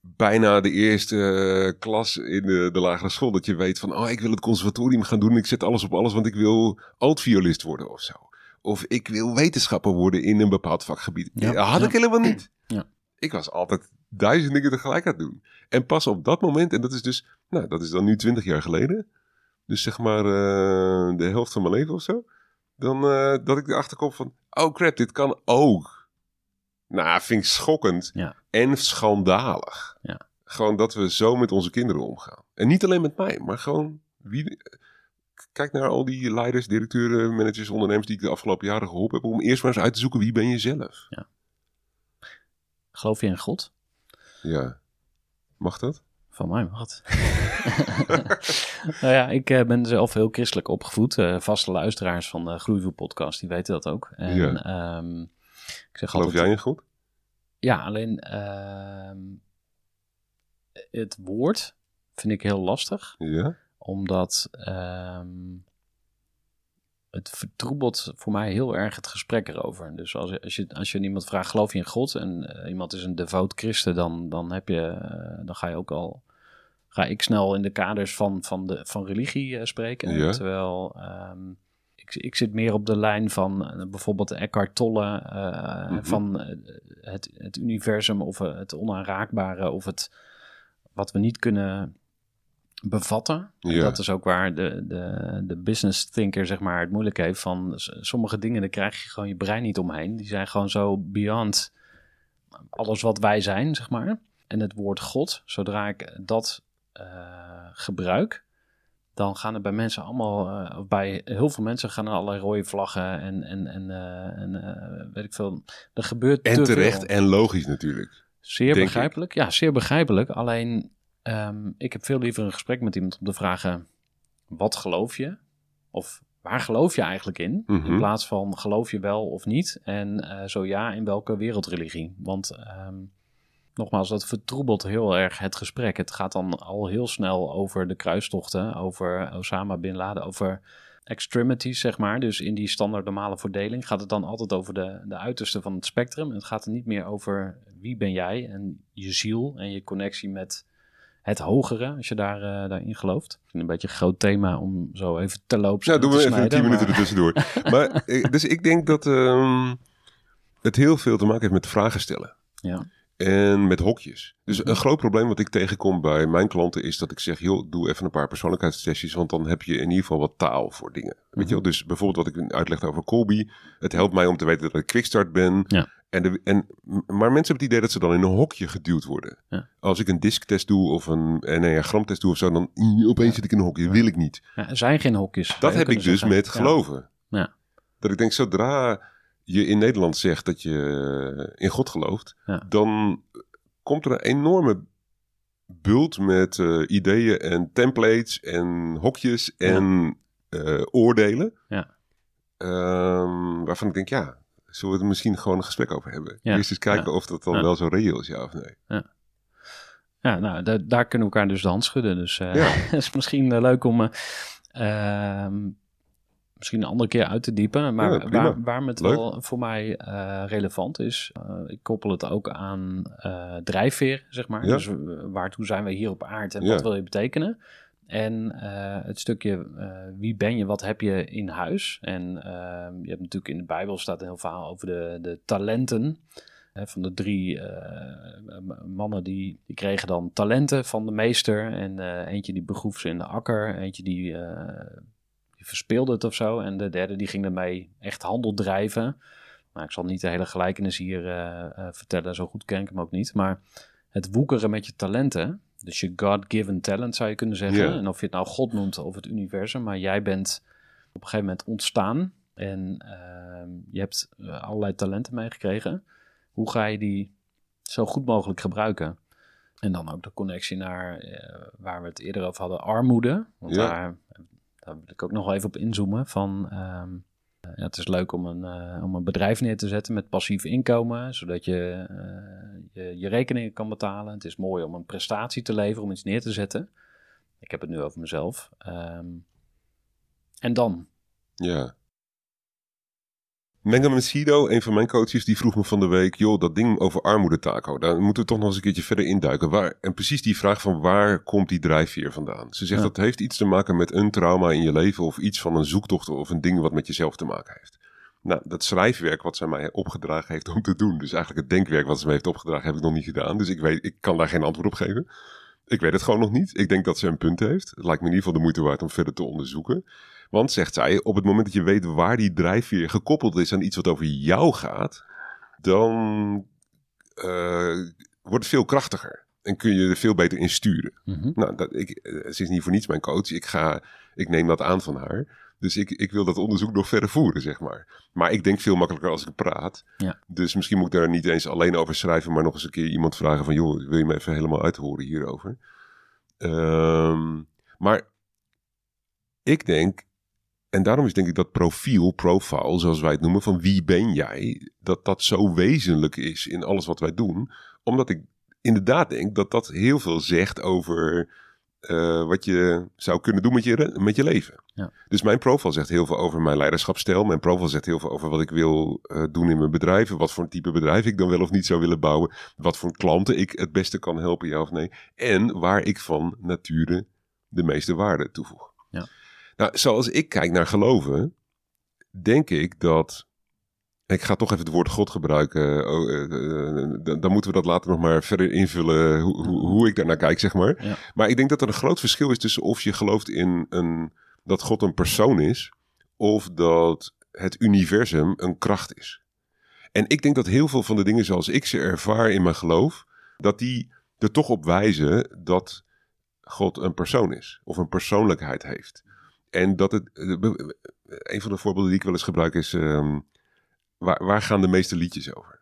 bijna de eerste eh, klas in de, de lagere school, dat je weet van, oh, ik wil het conservatorium gaan doen. Ik zet alles op alles, want ik wil altviolist worden of zo. Of ik wil wetenschapper worden in een bepaald vakgebied. Ja, Dat had ja. ik helemaal niet. Ja. Ik was altijd duizend dingen tegelijk aan het doen. En pas op dat moment, en dat is dus, nou, dat is dan nu twintig jaar geleden. Dus zeg maar eh, de helft van mijn leven of zo. Dan eh, dat ik erachter kom van, oh crap, dit kan ook. Nou, vind ik schokkend Ja. en schandalig. Ja. Gewoon dat we zo met onze kinderen omgaan. En niet alleen met mij, maar gewoon wie. Kijk naar al die leiders, directeuren, managers, ondernemers die ik de afgelopen jaren geholpen heb. Om eerst maar eens uit te zoeken wie ben je zelf. Geloof je in God? Ja. Mag dat? Van mij wat. nou ja, ik eh, ben zelf heel christelijk opgevoed. Eh, vaste luisteraars van de Groeivoer podcast, die weten dat ook. En, Ja. ehm, ik zeg Geloof altijd, jij in God? Ja, alleen ehm, het woord vind ik heel lastig. Ja. Omdat ehm, het vertroebelt voor mij heel erg het gesprek erover. Dus als, als, je, als je iemand vraagt, geloof je in God? En eh, iemand is een devout christen, dan, dan, heb je, dan ga je ook al... Ga ik snel in de kaders van, van, de, van religie eh, spreken. Ja. Terwijl ehm, ik, ik zit meer op de lijn van eh, bijvoorbeeld Eckhart Tolle. eh, Mhm. Van het, het universum of het onaanraakbare of het wat we niet kunnen bevatten. En Ja. Dat is ook waar de, de, de business thinker zeg maar het moeilijk heeft van sommige dingen, daar krijg je gewoon je brein niet omheen. Die zijn gewoon zo beyond alles wat wij zijn, zeg maar. En het woord God, zodra ik dat gebruik, dan gaan er bij mensen allemaal, eh, of bij heel veel mensen gaan er allerlei rode vlaggen en, en, en, eh, en eh, weet ik veel. Er gebeurt En te terecht veel. en logisch natuurlijk. Zeer begrijpelijk. Ja, zeer begrijpelijk. Alleen, ehm, ik heb veel liever een gesprek met iemand om te vragen: wat geloof je? Of waar geloof je eigenlijk in? Mhm. In plaats van geloof je wel of niet? En eh, zo ja, in welke wereldreligie? Want ehm, nogmaals, dat vertroebelt heel erg het gesprek. Het gaat dan al heel snel over de kruistochten, over Osama Bin Laden, over extremities, zeg maar. Dus in die standaard normale verdeling gaat het dan altijd over de, de uiterste van het spectrum. Het gaat er niet meer over wie ben jij en je ziel en je connectie met het hogere, als je daar, eh, daarin gelooft. Ik vind een beetje een groot thema om zo even terloops Nou, doen te we even tien minuten ertussendoor. maar, eh, dus ik denk dat ehm, het heel veel te maken heeft met vragen stellen. Ja. En met hokjes. Dus een groot probleem wat ik tegenkom bij mijn klanten is dat ik zeg, joh, doe even een paar persoonlijkheidstestjes, want dan heb je in ieder geval wat taal voor dingen. Weet je wel? Dus bijvoorbeeld wat ik uitlegde over Colby, het helpt mij om te weten dat ik quickstart ben. Ja. En de, en, maar mensen hebben het idee dat ze dan in een hokje geduwd worden. Ja. Als ik een disktest doe of een enneagramtest doe of zo, dan opeens zit ik in een hokje. Dat wil ik niet. Ja, er zijn geen hokjes. Dat heb ik dus zeggen. met geloven. Ja. Dat ik denk, zodra je in Nederland zegt dat je in God gelooft, Ja. dan komt er een enorme bult met eh, ideeën en templates en hokjes en eh, oordelen. Ja. Ehm, waarvan ik denk, ja, zullen we er misschien gewoon een gesprek over hebben? Ja. Eerst eens kijken Ja. of dat dan Ja. wel zo reëel is, ja of nee. Ja, nou, da- daar kunnen we elkaar dus de hand schudden. Dus eh Ja. het is misschien eh, leuk om eh, ehm, misschien een andere keer uit te diepen. Maar Ja, waar, waarom het Leuk. wel voor mij eh, relevant is, eh, ik koppel het ook aan eh, drijfveer, zeg maar. Ja. Dus waartoe zijn wij hier op aarde en Ja. wat wil je betekenen? En het stukje wie ben je, wat heb je in huis? En ehm, je hebt natuurlijk in de Bijbel staat een heel verhaal over de, de talenten. Hè, van de drie mannen die, die kregen dan talenten van de meester. En eentje die begroef ze in de akker. Eentje die, die verspeelde het of zo. En de derde die ging daarmee echt handel drijven. Nou, ik zal niet de hele gelijkenis hier eh, eh, vertellen. Zo goed ken ik hem ook niet. Maar het woekeren met je talenten. Dus je God-given talent zou je kunnen zeggen. En of je het nou God noemt of het universum. Maar jij bent op een gegeven moment ontstaan. En ehm, je hebt eh, allerlei talenten meegekregen. Hoe ga je die zo goed mogelijk gebruiken? En dan ook de connectie naar waar we het eerder over hadden, armoede. Want Ja. daar, daar wil ik ook nog even op inzoomen. Van, ehm, eh, ja, het is leuk om een, eh, om een bedrijf neer te zetten met passief inkomen, zodat je, eh, je je rekeningen kan betalen. Het is mooi om een prestatie te leveren, om iets neer te zetten. Ik heb het nu over mezelf. Ehm, en dan? Ja. Menga Mesido, een van mijn coaches, die vroeg me van de week... joh, dat ding over armoede, Taco, daar moeten we toch nog eens een keertje verder induiken. Waar, en precies die vraag van waar komt die drijfveer vandaan? Ze zegt Ja. dat heeft iets te maken met een trauma in je leven... of iets van een zoektocht of een ding wat met jezelf te maken heeft. Nou, dat schrijfwerk wat zij mij opgedragen heeft om te doen... dus eigenlijk het denkwerk wat ze me heeft opgedragen, heb ik nog niet gedaan. Dus ik, weet, ik kan daar geen antwoord op geven. Ik weet het gewoon nog niet. Ik denk dat ze een punt heeft. Het lijkt me in ieder geval de moeite waard om verder te onderzoeken. Want, zegt zij, op het moment dat je weet waar die drijfveer gekoppeld is aan iets wat over jou gaat, dan eh, wordt het veel krachtiger. En kun je er veel beter in sturen. Mhm. Nou, dat, ik, eh, ze is niet voor niets mijn coach. Ik, ga, ik neem dat aan van haar. Dus ik, ik wil dat onderzoek nog verder voeren, zeg maar. Maar ik denk veel makkelijker als ik praat. Ja. Dus misschien moet ik daar niet eens alleen over schrijven, maar nog eens een keer iemand vragen van, joh, wil je me even helemaal uithoren hierover? Ehm, maar ik denk, en daarom is denk ik dat profiel, profile, zoals wij het noemen, van wie ben jij, dat dat zo wezenlijk is in alles wat wij doen. Omdat ik inderdaad denk dat dat heel veel zegt over eh, wat je zou kunnen doen met je, met je leven. Ja. Dus mijn profile zegt heel veel over mijn leiderschapsstijl. Mijn profile zegt heel veel over wat ik wil eh, doen in mijn bedrijven. Wat voor een type bedrijf ik dan wel of niet zou willen bouwen. Wat voor klanten ik het beste kan helpen, ja of nee. En waar ik van nature de meeste waarde toevoeg. Ja. Nou, zoals ik kijk naar geloven, denk ik dat. Ik ga toch even het woord God gebruiken. Oh, eh, eh, dan, dan moeten we dat later nog maar verder invullen. Hoe, hoe, hoe ik daarnaar kijk, zeg maar. Ja. Maar ik denk dat er een groot verschil is tussen of je gelooft in een, dat God een persoon is. of dat het universum een kracht is. En ik denk dat heel veel van de dingen zoals ik ze ervaar in mijn geloof. dat die er toch op wijzen dat God een persoon is. of een persoonlijkheid heeft. En dat het. Een van de voorbeelden die ik wel eens gebruik is. ehm, waar, waar gaan de meeste liedjes over?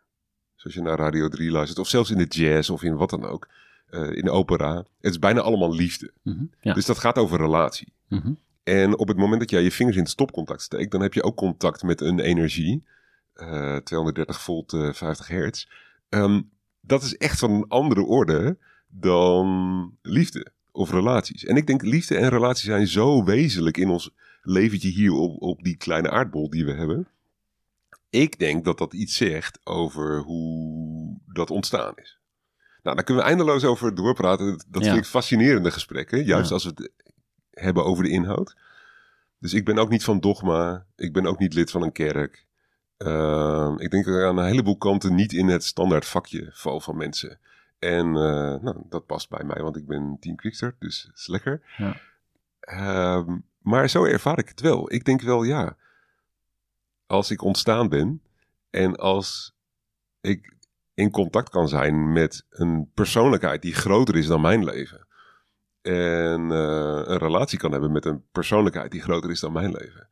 Zoals je naar Radio 3 luistert, of zelfs in de jazz of in wat dan ook. eh, in de opera. Het is bijna allemaal liefde. Mhm. Ja. Dus dat gaat over relatie. Mhm. En op het moment dat jij je vingers in het stopcontact steekt, dan heb je ook contact met een energie. eh, 230 volt, eh, 50 hertz. Ehm, dat is echt van een andere orde dan liefde of relaties. En ik denk liefde en relaties zijn zo wezenlijk in ons leventje hier op, op die kleine aardbol die we hebben. Ik denk dat dat iets zegt over hoe dat ontstaan is. Nou, daar kunnen we eindeloos over doorpraten. Dat, Ja. vind ik fascinerende gesprekken. Juist Ja. als we het hebben over de inhoud. Dus ik ben ook niet van dogma. Ik ben ook niet lid van een kerk. Ehm, ik denk dat ik aan een heleboel kanten niet in het standaard vakje val van mensen. En eh, nou, dat past bij mij, want ik ben team Quickstart, dus dat is lekker. Ja. Ehm, maar zo ervaar ik het wel. Ik denk wel, ja, als ik ontstaan ben en als ik in contact kan zijn met een persoonlijkheid die groter is dan mijn leven. En eh, een relatie kan hebben met een persoonlijkheid die groter is dan mijn leven.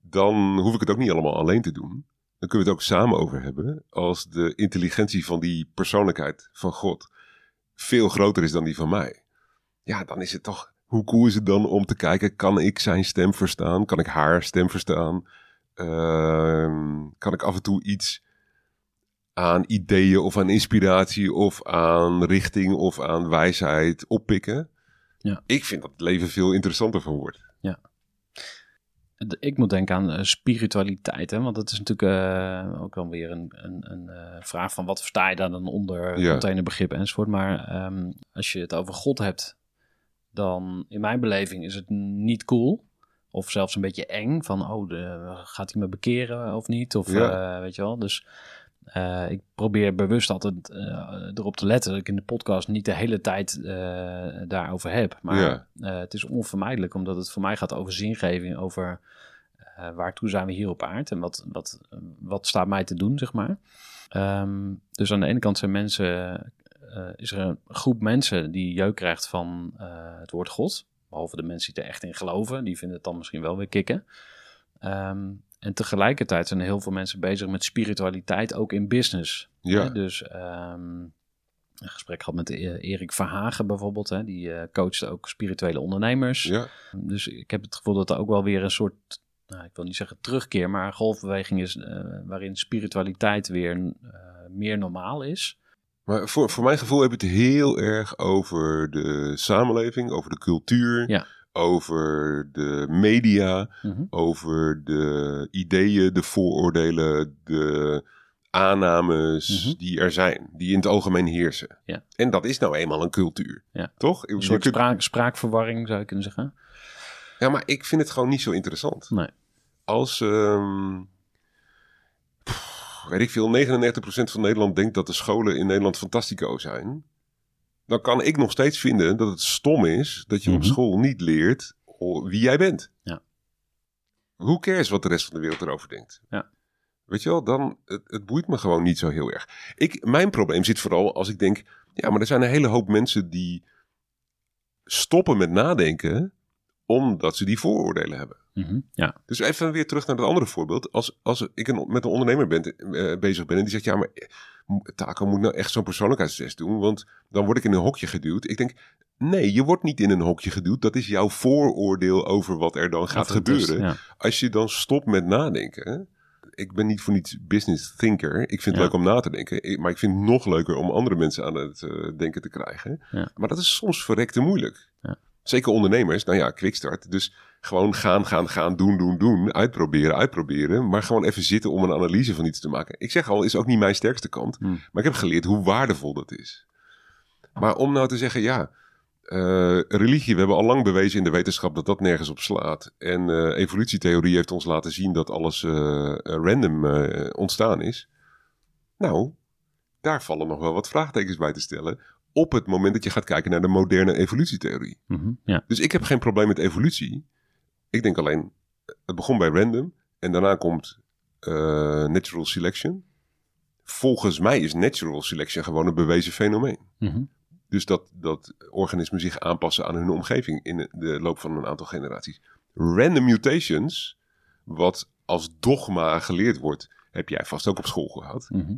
Dan hoef ik het ook niet allemaal alleen te doen. Dan kunnen we het ook samen over hebben. Als de intelligentie van die persoonlijkheid van God veel groter is dan die van mij. Ja, dan is het toch. Hoe cool is het dan om te kijken: kan ik zijn stem verstaan? Kan ik haar stem verstaan? Ehm, kan ik af en toe iets aan ideeën of aan inspiratie of aan richting of aan wijsheid oppikken? Ja. Ik vind dat het leven veel interessanter van wordt. D- Ik moet denken aan eh, spiritualiteit, hè? want dat is natuurlijk eh, ook dan weer een, een, een eh, vraag van wat versta je daar dan onder Ja. containerbegrip enzovoort. Maar ehm, als je het over God hebt, dan in mijn beleving is het niet cool. Of zelfs een beetje eng, van oh, de, gaat hij me bekeren of niet? Of Ja. weet je wel, dus eh, ik probeer bewust altijd eh, erop te letten dat ik in de podcast niet de hele tijd eh, daarover heb. Maar Ja. het is onvermijdelijk, omdat het voor mij gaat over zingeving, over waartoe zijn we hier op aarde en wat, wat, wat staat mij te doen, zeg maar. Ehm, dus aan de ene kant zijn mensen, is er een groep mensen die jeuk krijgt van het woord God. Behalve de mensen die er echt in geloven, die vinden het dan misschien wel weer kicken. Ehm, en tegelijkertijd zijn heel veel mensen bezig met spiritualiteit, ook in business. Ja, Hè, dus ehm, een gesprek gehad met eh, Erik Verhagen bijvoorbeeld. Hè, die eh coacht ook spirituele ondernemers. ja, Dus ik heb het gevoel dat er ook wel weer een soort, nou, ik wil niet zeggen terugkeer, maar een golfbeweging is eh, waarin spiritualiteit weer meer normaal is. Maar voor, voor mijn gevoel heb je het heel erg over de samenleving, over de cultuur, Ja. Over de media, Mhm. over de ideeën, de vooroordelen, de aannames Mhm. die er zijn, die in het algemeen heersen. Ja. En dat is nou eenmaal een cultuur. Ja. Toch? Een soort spraak, spraakverwarring zou je kunnen zeggen. Ja, maar ik vind het gewoon niet zo interessant. Nee. Als, ehm, pff, weet ik veel, 99% van Nederland denkt dat de scholen in Nederland fantastico zijn. Dan kan ik nog steeds vinden dat het stom is dat je op Mhm. school niet leert wie jij bent. Ja. Hoe cares wat de rest van de wereld erover denkt? Ja. Weet je wel, dan, het, het boeit me gewoon niet zo heel erg. Ik, mijn probleem zit vooral als ik denk, ja, maar er zijn een hele hoop mensen die stoppen met nadenken omdat ze die vooroordelen hebben. Mhm. Ja, Dus even weer terug naar het andere voorbeeld. Als, als ik een, met een ondernemer ben, eh, bezig ben en die zegt: Ja, maar Taco moet nou echt zo'n persoonlijkheidstest doen, want dan word ik in een hokje geduwd. Ik denk: Nee, je wordt niet in een hokje geduwd. Dat is jouw vooroordeel over wat er dan gaat is- gebeuren. ja. Als je dan stopt met nadenken. Ik ben niet voor niets business thinker. Ik vind het Ja. leuk om na te denken. Maar ik vind het nog leuker om andere mensen aan het eh, denken te krijgen. Ja. Maar dat is soms verrekte moeilijk. Ja. Zeker ondernemers. Nou ja, quickstart. Dus gewoon gaan, gaan, gaan, doen, doen, doen. Uitproberen, uitproberen. Maar gewoon even zitten om een analyse van iets te maken. Ik zeg al, is ook niet mijn sterkste kant. Hmm. Maar ik heb geleerd hoe waardevol dat is. Maar om nou te zeggen, ja, eh, religie, we hebben al lang bewezen in de wetenschap dat dat nergens op slaat. En eh, evolutietheorie heeft ons laten zien dat alles eh, random ontstaan is. Nou, daar vallen nog wel wat vraagtekens bij te stellen. Op het moment dat je gaat kijken naar de moderne evolutietheorie. Mhm. ja. Dus ik heb geen probleem met evolutie. Ik denk alleen, het begon bij random en daarna komt eh, natural selection. Volgens mij is natural selection gewoon een bewezen fenomeen. Mhm. Dus dat, dat organismen zich aanpassen aan hun omgeving in de loop van een aantal generaties. Random mutations, wat als dogma geleerd wordt, heb jij vast ook op school gehad. Mhm. Daar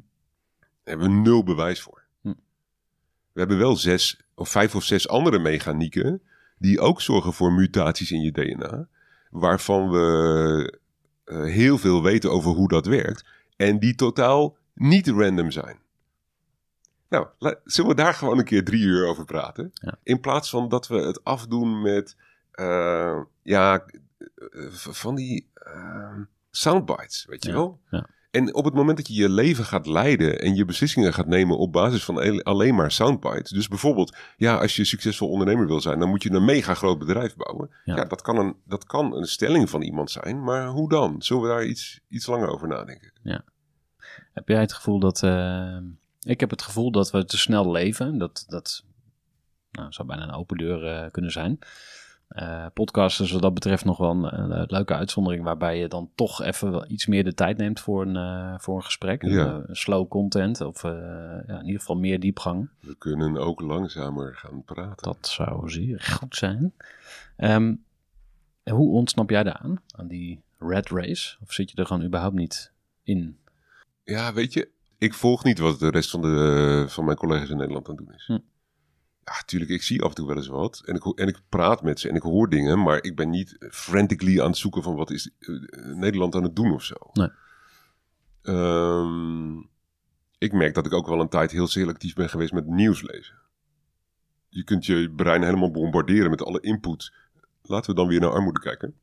hebben we nul bewijs voor. We hebben wel zes of vijf of zes andere mechanieken die ook zorgen voor mutaties in je DNA. waarvan we eh, heel veel weten over hoe dat werkt. En die totaal niet random zijn. Nou, zullen we daar gewoon een keer drie uur over praten? Ja. In plaats van dat we het afdoen met, eh, ja, eh, van die eh, soundbites, weet je Ja, wel? ja. En op het moment dat je je leven gaat leiden en je beslissingen gaat nemen op basis van alleen maar soundbites. Dus bijvoorbeeld, ja, als je succesvol ondernemer wil zijn, dan moet je een mega groot bedrijf bouwen. Ja. Ja, dat, kan een, dat kan een stelling van iemand zijn, maar hoe dan? Zullen we daar iets, iets langer over nadenken? Heb jij het gevoel dat... eh, ik heb het gevoel dat we te snel leven. Dat, dat nou, zou bijna een open deur eh, kunnen zijn. Eh podcast is wat dat betreft nog wel een, een leuke uitzondering... waarbij je dan toch even iets meer de tijd neemt voor een, eh, voor een gesprek. Ja. Eh, slow content of ja, in ieder geval meer diepgang. We kunnen ook langzamer gaan praten. Dat zou zeer goed zijn. Ehm, hoe ontsnap jij daaraan, aan die red race? Of zit je er gewoon überhaupt niet in? Ja, weet je, ik volg niet wat de rest van, de, van mijn collega's in Nederland aan het doen is. Hm. Ja, tuurlijk, ik zie af en toe wel eens wat. En ik, en ik praat met ze en ik hoor dingen, maar ik ben niet frantically aan het zoeken van wat is eh, Nederland aan het doen of zo. Nee. Ehm, ik merk dat ik ook wel een tijd heel selectief ben geweest met nieuws lezen. Je kunt je brein helemaal bombarderen met alle input. Laten we dan weer naar armoede kijken.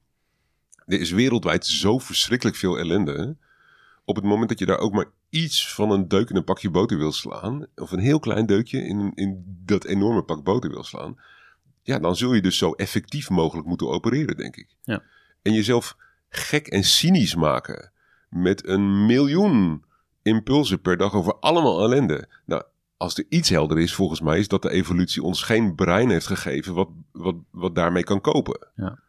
Er is wereldwijd zo verschrikkelijk veel ellende. hè? Op het moment dat je daar ook maar iets van een deuk in een pakje boter wil slaan, of een heel klein deukje in, in dat enorme pak boter wil slaan, ja, dan zul je dus zo effectief mogelijk moeten opereren, denk ik. Ja. En jezelf gek en cynisch maken met een miljoen impulsen per dag over allemaal ellende. Nou, als er iets helder is, volgens mij, is dat de evolutie ons geen brein heeft gegeven wat, wat, wat daarmee kan kopen. Ja.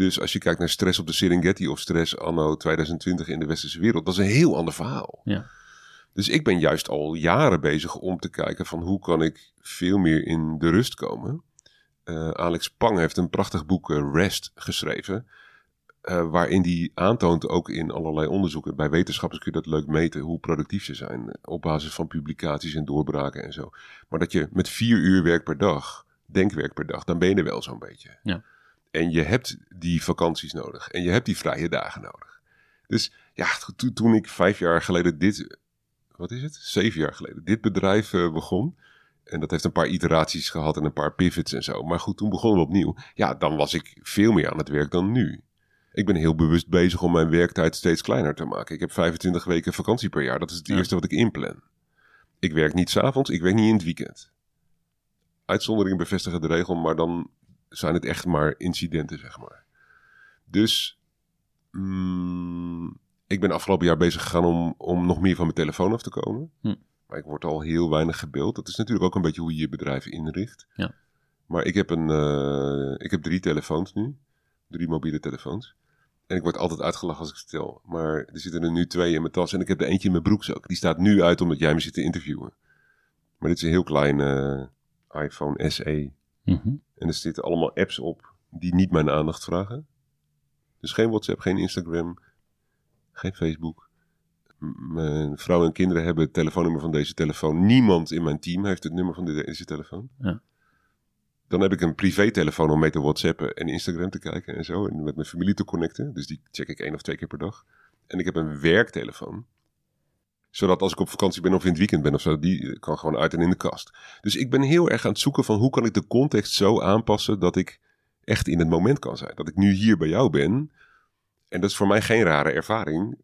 Dus als je kijkt naar stress op de Serengeti of stress anno 2020 in de westerse wereld, dat is een heel ander verhaal. Ja. Dus ik ben juist al jaren bezig om te kijken van hoe kan ik veel meer in de rust komen. Eh, Alex Pang heeft een prachtig boek eh, Rest geschreven. eh, waarin die aantoont, ook in allerlei onderzoeken, bij wetenschappers kun je dat leuk meten, hoe productief ze zijn. Op basis van publicaties en doorbraken en zo. Maar dat je met vier uur werk per dag, denkwerk per dag, dan ben je er wel zo'n beetje. Ja. En je hebt die vakanties nodig. En je hebt die vrije dagen nodig. Dus ja, to- toen ik vijf jaar geleden dit, wat is het? Zeven jaar geleden, dit bedrijf eh, begon. En dat heeft een paar iteraties gehad en een paar pivots en zo. Maar goed, toen begonnen we opnieuw. Ja, dan was ik veel meer aan het werk dan nu. Ik ben heel bewust bezig om mijn werktijd steeds kleiner te maken. Ik heb 25 weken vakantie per jaar. Dat is het Ja. eerste wat ik inplan. Ik werk niet s'avonds, ik werk niet in het weekend. Uitzonderingen bevestigen de regel, maar dan zijn het echt maar incidenten, zeg maar. Dus mm, ik ben afgelopen jaar bezig gegaan om, om nog meer van mijn telefoon af te komen. Hm. Maar ik word al heel weinig gebeld. Dat is natuurlijk ook een beetje hoe je je bedrijf inricht. Ja. Maar ik heb, een, eh, ik heb drie telefoons nu. Drie mobiele telefoons. En ik word altijd uitgelachen als ik stel. Maar er zitten er nu twee in mijn tas. En ik heb er eentje in mijn broekzak. Die staat nu uit omdat jij me zit te interviewen. Maar dit is een heel klein eh, iPhone SE. Mhm. En er zitten allemaal apps op die niet mijn aandacht vragen. Dus geen WhatsApp, geen Instagram, geen Facebook. M- Mijn vrouw en kinderen hebben het telefoonnummer van deze telefoon. Niemand in mijn team heeft het nummer van de- deze telefoon. Ja. Dan heb ik een privé-telefoon om mee te whatsappen en Instagram te kijken en zo. En met mijn familie te connecten. Dus die check ik één of twee keer per dag. En ik heb een werktelefoon. Zodat als ik op vakantie ben of in het weekend ben of zo, die kan gewoon uit en in de kast. Dus ik ben heel erg aan het zoeken van hoe kan ik de context zo aanpassen dat ik echt in het moment kan zijn. Dat ik nu hier bij jou ben. En dat is voor mij geen rare ervaring.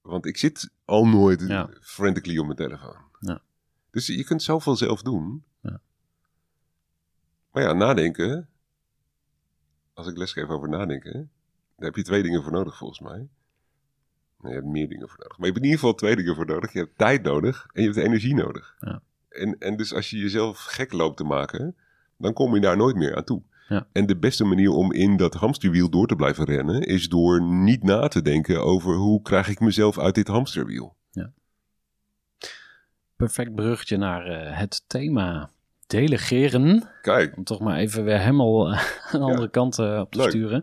Want ik zit al nooit Ja. frantically op mijn telefoon. Ja. Dus je kunt zoveel zelf doen. Ja. Maar ja, nadenken. Als ik lesgeef over nadenken. Daar heb je twee dingen voor nodig volgens mij. Je hebt meer dingen voor nodig. Maar je hebt in ieder geval twee dingen voor nodig. Je hebt tijd nodig en je hebt energie nodig. Ja. En, en dus als je jezelf gek loopt te maken, dan kom je daar nooit meer aan toe. Ja. En de beste manier om in dat hamsterwiel door te blijven rennen, is door niet na te denken over hoe krijg ik mezelf uit dit hamsterwiel. Perfect bruggetje naar eh, het thema delegeren. Kijk, Om toch maar even weer helemaal aan de Ja. andere kant eh, op te Leuk. sturen.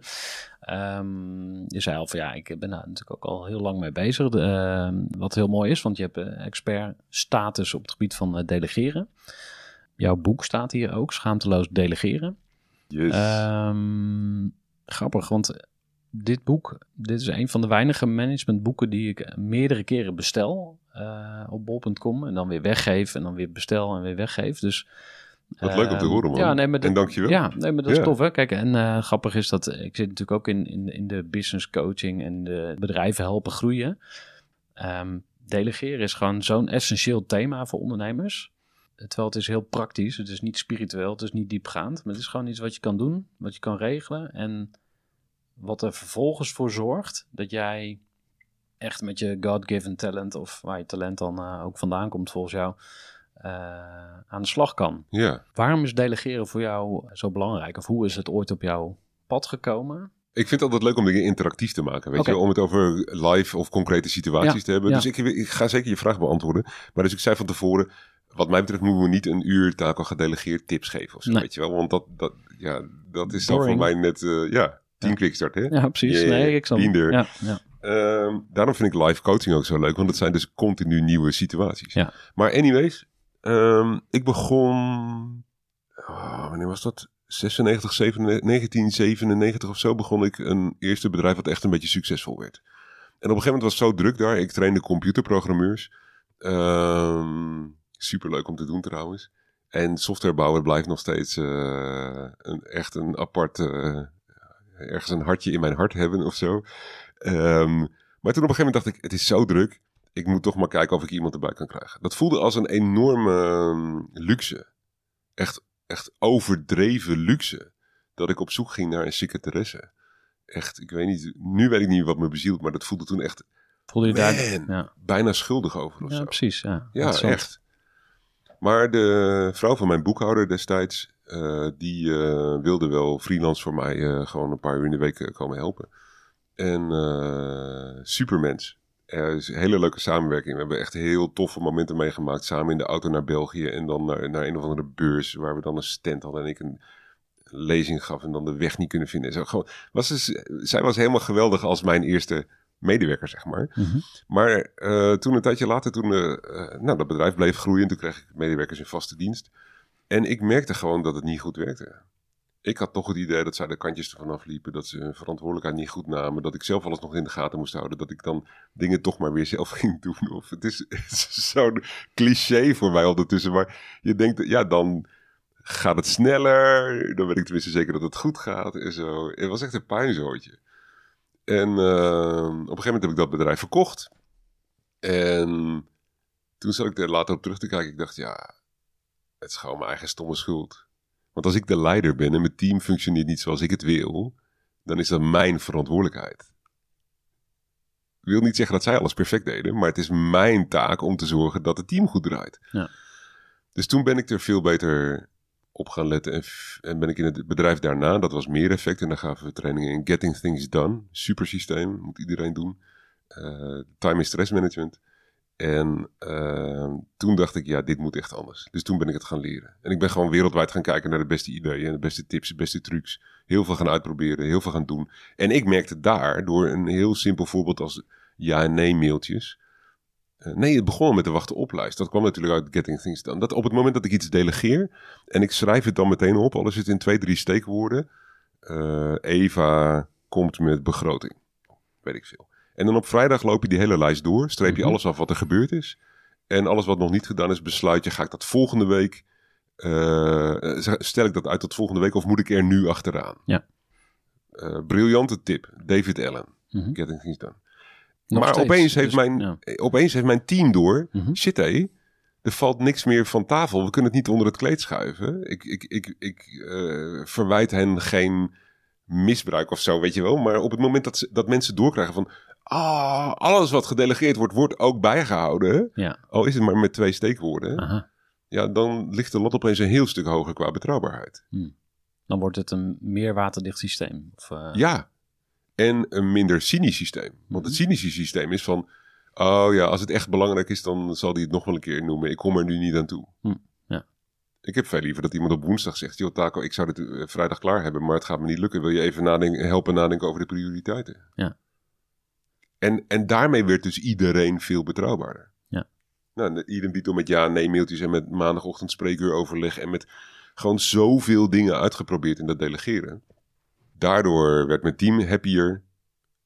Ehm, je zei al van ja, ik ben daar natuurlijk ook al heel lang mee bezig. Ehm, wat heel mooi is, want je hebt eh, expert status op het gebied van eh, delegeren. Jouw boek staat hier ook, Schaamteloos Delegeren. yes. Ehm, grappig, want dit boek, dit is een van de weinige managementboeken die ik meerdere keren bestel eh, op bol.com en dan weer weggeef en dan weer bestel en weer weggeef. Dus Wat leuk om te Ehm, horen, man. Ja, nee, maar en dat- dankjewel. Ja, nee, maar dat is Ja. tof, hè? Kijk, en eh, grappig is dat ik zit natuurlijk ook in, in, in de business coaching en de bedrijven helpen groeien. Ehm, delegeren is gewoon zo'n essentieel thema voor ondernemers. Terwijl het is heel praktisch, het is niet spiritueel, het is niet diepgaand. Maar het is gewoon iets wat je kan doen, wat je kan regelen. En wat er vervolgens voor zorgt dat jij echt met je God-given talent, of waar je talent dan eh, ook vandaan komt volgens jou, eh, aan de slag kan. Ja. Waarom is delegeren voor jou zo belangrijk? Of hoe is het ooit op jouw pad gekomen? Ik vind het altijd leuk om dingen interactief te maken. Weet je, om het over live of concrete situaties Ja, te hebben. ja. Dus ik, ik ga zeker je vraag beantwoorden. Maar dus ik zei van tevoren, wat mij betreft moeten we niet een uur taak al gedelegeerd tips geven of zo. Nee. Weet je wel, want dat, dat, ja, dat is dan voor mij net, eh, ja, tien quickstart hè. Ja, precies. Yeah, nee, ik. Ja, ja. Ehm, daarom vind ik live coaching ook zo leuk, want het zijn dus continu nieuwe situaties. Ja. Maar anyways, ehm, ik begon, ah, wanneer was dat? 96, 97, 1997 of zo begon ik een eerste bedrijf wat echt een beetje succesvol werd. En op een gegeven moment was het zo druk daar. Ik trainde computerprogrammeurs. Ehm superleuk om te doen trouwens. En software bouwen blijft nog steeds eh, een, echt een apart, eh, ergens een hartje in mijn hart hebben of zo. Ehm, maar toen op een gegeven moment dacht ik, het is zo druk. Ik moet toch maar kijken of ik iemand erbij kan krijgen. Dat voelde als een enorme ehm, luxe. Echt, echt overdreven luxe. Dat ik op zoek ging naar een secretaresse. Echt, ik weet niet, nu weet ik niet wat me bezielt, maar dat voelde toen echt Voelde je daar... Ja, bijna schuldig over of ja zo. precies. Ja, Ja, echt. Maar de vrouw van mijn boekhouder destijds, eh, die eh, wilde wel freelance voor mij eh, gewoon een paar uur in de week komen helpen. En supermens. Er is een hele leuke samenwerking. We hebben echt heel toffe momenten meegemaakt. Samen in de auto naar België en dan naar, naar een of andere beurs waar we dan een stand hadden en ik een lezing gaf en dan de weg niet kunnen vinden. En Zo, gewoon, was dus, zij was helemaal geweldig als mijn eerste medewerker, zeg maar. Mhm. Maar eh, toen een tijdje later, toen eh, eh, nou, dat bedrijf bleef groeien, toen kreeg ik medewerkers in vaste dienst. En ik merkte gewoon dat het niet goed werkte. Ik had toch het idee dat zij de kantjes ervan afliepen, dat ze hun verantwoordelijkheid niet goed namen, dat ik zelf alles nog in de gaten moest houden, dat ik dan dingen toch maar weer zelf ging doen. Of het is, zo'n cliché voor mij ondertussen, maar je denkt, ja, dan gaat het sneller, dan weet ik tenminste zeker dat het goed gaat en zo. Het was echt een puinzootje. En eh, op een gegeven moment heb ik dat bedrijf verkocht. En toen zat ik er later op terug te kijken. Ik dacht, ja, het is gewoon mijn eigen stomme schuld. Want als ik de leider ben en mijn team functioneert niet zoals ik het wil, dan is dat mijn verantwoordelijkheid. Ik wil niet zeggen dat zij alles perfect deden, maar het is mijn taak om te zorgen dat het team goed draait. Ja. Dus toen ben ik er veel beter op gaan letten en, en ben ik in het bedrijf daarna, dat was meer effect en daar gaven we trainingen in Getting Things Done, super systeem, moet iedereen doen. Eh, time en stress management. En eh, toen dacht ik, ja, dit moet echt anders. Dus toen ben ik het gaan leren. En ik ben gewoon wereldwijd gaan kijken naar de beste ideeën, de beste tips, de beste trucs. Heel veel gaan uitproberen, heel veel gaan doen. En ik merkte daar, door een heel simpel voorbeeld als ja en nee mailtjes. Eh, nee, het begon met de wachten oplijst. Dat kwam natuurlijk uit Getting Things Done. Dat op het moment dat ik iets delegeer en ik schrijf het dan meteen op, al is het in twee, drie steekwoorden. eh, Eva komt met begroting. Weet ik veel. En dan op vrijdag loop je die hele lijst door, streep je Mhm. alles af wat er gebeurd is. En alles wat nog niet gedaan is, besluit je, ga ik dat volgende week, eh, stel ik dat uit tot volgende week of moet ik er nu achteraan? Ja. Eh, briljante tip, David Allen, Mhm. Getting Things Done. Nog maar steeds, opeens, heeft dus- mijn, ja. opeens heeft mijn team door, Mhm. shit hé, er valt niks meer van tafel. We kunnen het niet onder het kleed schuiven. Ik, ik, ik, ik eh, verwijt hen geen misbruik of zo, weet je wel. Maar op het moment dat, ze, dat mensen doorkrijgen van... Ah, alles wat gedelegeerd wordt, wordt ook bijgehouden. Ja. Al is het maar met twee steekwoorden. Aha. Ja, dan ligt de lat opeens een heel stuk hoger qua betrouwbaarheid. Dan wordt het een meer waterdicht systeem. Of, eh, Ja. En een minder cynisch systeem. Want het Mhm. cynische systeem is van... Oh ja, als het echt belangrijk is, dan zal hij het nog wel een keer noemen. Ik kom er nu niet aan toe. Hm, ja. Ik heb veel liever dat iemand op woensdag zegt... Joh, Taco, ik zou dit eh, vrijdag klaar hebben, maar het gaat me niet lukken. Wil je even nadenken, helpen nadenken over de prioriteiten? Ja. En, en daarmee werd dus iedereen veel betrouwbaarder. Ja. Nou, idem dito met ja, nee mailtjes en met maandagochtend spreekuur overleg... en met gewoon zoveel dingen uitgeprobeerd in dat delegeren. Daardoor werd mijn team happier.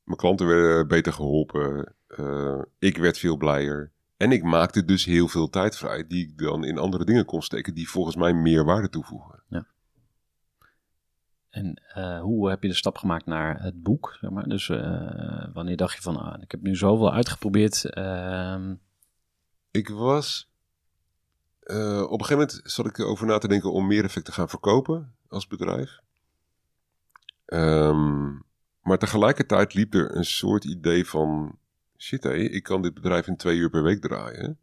Mijn klanten werden beter geholpen. Eh, ik werd veel blijer. En ik maakte dus heel veel tijd vrij die ik dan in andere dingen kon steken die volgens mij meer waarde toevoegen. En eh, hoe heb je de stap gemaakt naar het boek? Zeg maar? Dus eh, wanneer dacht je van, ah, ik heb nu zoveel uitgeprobeerd. ehm, Ik was. eh, op een gegeven moment zat ik erover na te denken om meer effect te gaan verkopen als bedrijf. Ehm, maar tegelijkertijd liep er een soort idee van: shit, ik kan dit bedrijf in twee uur per week draaien.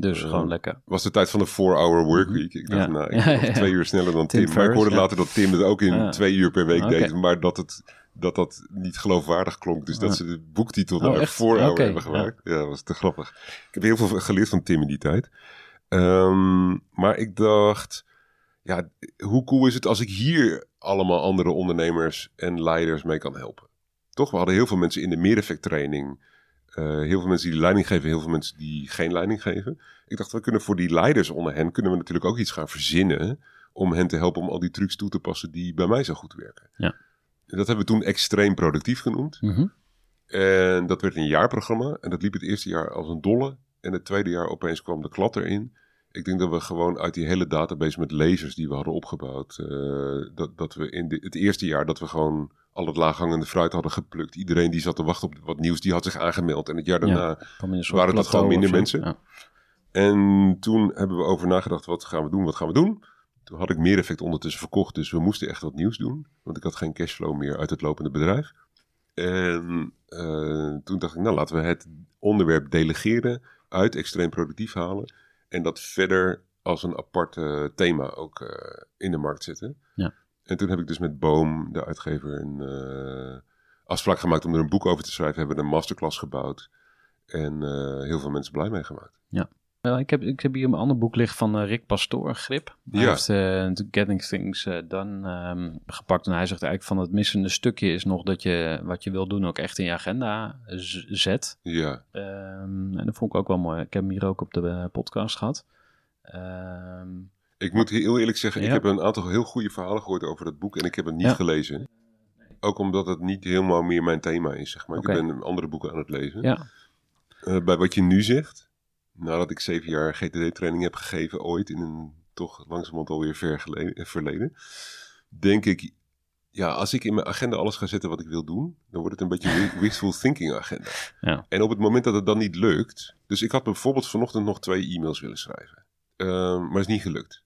Dus Eh, gewoon lekker. was de tijd van de 4-hour workweek. Ik dacht, nou, ik ja. twee uur sneller dan Tim Tim. maar ik hoorde later dat Tim het ook in twee uur per week deed. Maar dat het dat dat, niet geloofwaardig klonk. Dus dat ze de boektitel Oh, naar? 4-hour Oké, hebben gemaakt. Ja. dat was te grappig. Ik heb heel veel geleerd van Tim in die tijd. Ehm, maar ik dacht, ja, hoe cool is het als ik hier allemaal andere ondernemers en leiders mee kan helpen? Toch, we hadden heel veel mensen in de meereffect training. eh, heel veel mensen die leiding geven, heel veel mensen die geen leiding geven. Ik dacht, we kunnen voor die leiders onder hen, kunnen we natuurlijk ook iets gaan verzinnen om hen te helpen om al die trucs toe te passen die bij mij zo goed werken. Ja. En dat hebben we toen extreem productief genoemd. Mhm. En dat werd een jaarprogramma. En dat liep het eerste jaar als een dolle. En het tweede jaar opeens kwam de klad erin. Ik denk dat we gewoon uit die hele database met lezers die we hadden opgebouwd. eh, dat, dat we in de- het eerste jaar dat we gewoon al het laaghangende fruit hadden geplukt. Iedereen die zat te wachten op wat nieuws, die had zich aangemeld. En het jaar daarna. Waren dat gewoon minder mensen? Ja. En toen hebben we over nagedacht, wat gaan we doen, wat gaan we doen? Toen had ik meer effect ondertussen verkocht, dus we moesten echt wat nieuws doen. Want ik had geen cashflow meer uit het lopende bedrijf. En eh, toen dacht ik, nou laten we het onderwerp delegeren, uit extreem productief halen. En dat verder als een apart thema ook eh, in de markt zetten. Ja. En toen heb ik dus met Boom, de uitgever, een eh, afspraak gemaakt om er een boek over te schrijven. Hebben we een masterclass gebouwd. En eh, heel veel mensen blij mee gemaakt. Wel, ik, heb, ik heb hier een ander boek liggen van eh, Rick Pastoor, Grip. Hij Ja. heeft Getting Things Done ehm, gepakt. En hij zegt eigenlijk van het missende stukje is nog dat je wat je wil doen ook echt in je agenda zet. Ja, Ehm, en dat vond ik ook wel mooi. Ik heb hem hier ook op de podcast gehad. Ehm, Ik moet heel eerlijk zeggen, Ja. ik heb een aantal heel goede verhalen gehoord over dat boek en ik heb het niet Ja. gelezen. Ook omdat het niet helemaal meer mijn thema is, zeg maar. Ik ben andere boeken aan het lezen. ja, Eh, bij wat je nu zegt, nadat ik zeven jaar GTD-training heb gegeven ooit in een toch langzamerhand alweer ver geleden, eh, verleden, denk ik, ja, als ik in mijn agenda alles ga zetten wat ik wil doen, dan wordt het een beetje wi- wishful thinking agenda. Ja. En op het moment dat het dan niet lukt, dus ik had bijvoorbeeld vanochtend nog twee e-mails willen schrijven, Ehm, maar is niet gelukt.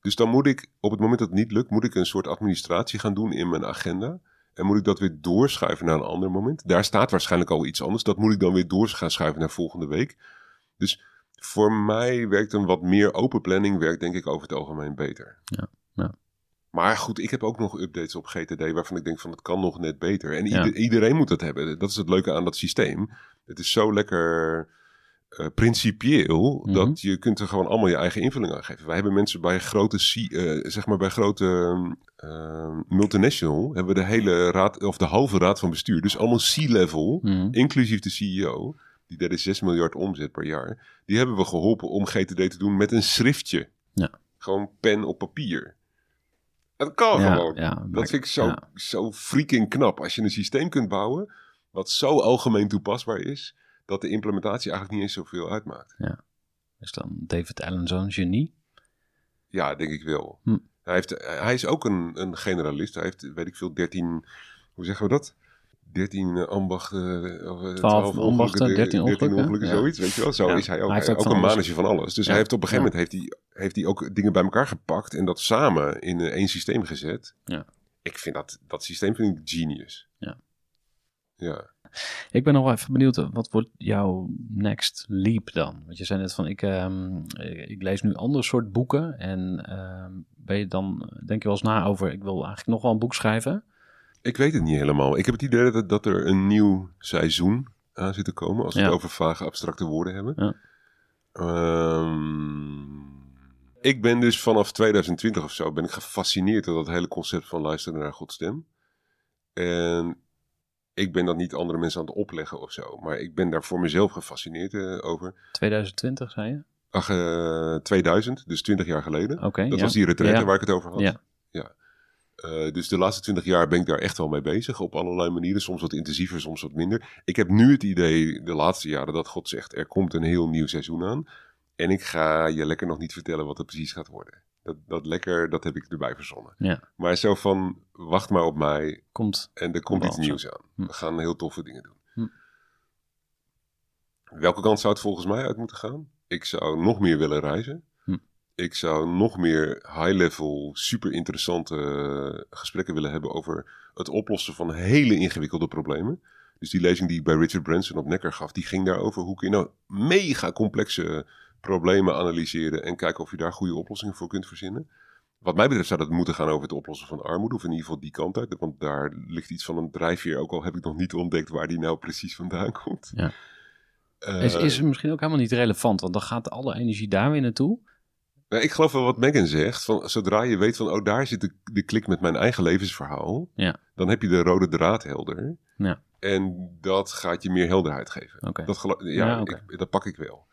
Dus dan moet ik, op het moment dat het niet lukt, moet ik een soort administratie gaan doen in mijn agenda. En moet ik dat weer doorschuiven naar een ander moment. Daar staat waarschijnlijk al iets anders. Dat moet ik dan weer door gaan schuiven naar volgende week. Dus voor mij werkt een wat meer open planning, werkt denk ik over het algemeen beter. Ja, ja. Maar goed, ik heb ook nog updates op GTD waarvan ik denk van het kan nog net beter. En Ja. iedereen moet dat hebben. Dat is het leuke aan dat systeem. Het is zo lekker eh, principieel Mhm. dat je kunt er gewoon allemaal je eigen invulling aan geven. Wij hebben mensen bij grote, eh, zeg maar bij grote eh, multinational hebben we de hele raad of de halve raad van bestuur, dus allemaal C-level, mhm. inclusief de CEO. Die deden 6 miljard omzet per jaar. Die hebben we geholpen om GTD te doen met een schriftje. Ja. Gewoon pen op papier. Dat kan ja, gewoon. ja, Dat vind ik zo, ja. zo freaking knap. Als je een systeem kunt bouwen wat zo algemeen toepasbaar is, dat de implementatie eigenlijk niet eens zoveel uitmaakt. Is dan David Allen zo'n genie? Ja, denk ik wel. Hm. Hij, heeft, hij is ook een, een generalist. Hij heeft, weet ik veel, 13, hoe zeggen we dat? 13 eh, ambachten, eh, of, eh, 12 ambachten, de- 13 ongelukken, ongelukken, ja. zoiets, weet je wel. Zo Ja. is hij ook. Hij heeft ook een manager van alles. Dus Ja. hij heeft op een gegeven Ja. moment heeft hij, heeft hij ook dingen bij elkaar gepakt en dat samen in eh, één systeem gezet. Ja. Ik vind dat, dat systeem vind ik genius. Ja. Ja. Ik ben nog wel even benieuwd, wat wordt jouw next leap dan? Want je zei net van, ik, ehm, ik lees nu andere soort boeken. En ehm, ben je dan, denk je wel eens na over, ik wil eigenlijk nog wel een boek schrijven? Ik weet het niet helemaal. Ik heb het idee dat, dat er een nieuw seizoen aan zit te komen. Als we Ja. het over vage abstracte woorden hebben. Ja. Ehm, ik ben dus vanaf 2020 of zo ben ik gefascineerd door dat hele concept van luisteren naar Gods stem. En ik ben dat niet andere mensen aan het opleggen of zo. Maar ik ben daar voor mezelf gefascineerd eh, over. 2020, zei je? Ach, eh, 2000, dus 20 jaar geleden. Oké, Dat ja. was die retraite Ja. waar ik het over had. Ja. Eh, dus de laatste twintig jaar ben ik daar echt wel mee bezig. Op allerlei manieren. Soms wat intensiever, soms wat minder. Ik heb nu het idee, de laatste jaren, dat God zegt: er komt een heel nieuw seizoen aan. En ik ga je lekker nog niet vertellen wat het precies gaat worden. Dat, dat lekker, dat heb ik erbij verzonnen. Ja. Maar zo van, wacht maar op mij Komt. en er komt iets nieuws aan. Hm. We gaan heel toffe dingen doen. Hm. Welke kant zou het volgens mij uit moeten gaan? Ik zou nog meer willen reizen. Hm. Ik zou nog meer high-level, super interessante eh, gesprekken willen hebben over het oplossen van hele ingewikkelde problemen. Dus die lezing die ik bij Richard Branson op Necker gaf, die ging daarover hoe kun je nou mega complexe problemen analyseren en kijken of je daar goede oplossingen voor kunt verzinnen. Wat mij betreft zou dat moeten gaan over het oplossen van armoede, of in ieder geval die kant uit. Want daar ligt iets van een drijfveer, ook al heb ik nog niet ontdekt waar die nou precies vandaan komt. Ja. Eh, Is, is misschien ook helemaal niet relevant, want dan gaat alle energie daar weer naartoe. nou, ik geloof wel wat Megan zegt, van, zodra je weet van, oh daar zit de, de klik met mijn eigen levensverhaal, Ja. dan heb je de rode draad helder. Ja. En dat gaat je meer helderheid geven. Dat, ja, ik, dat pak ik wel.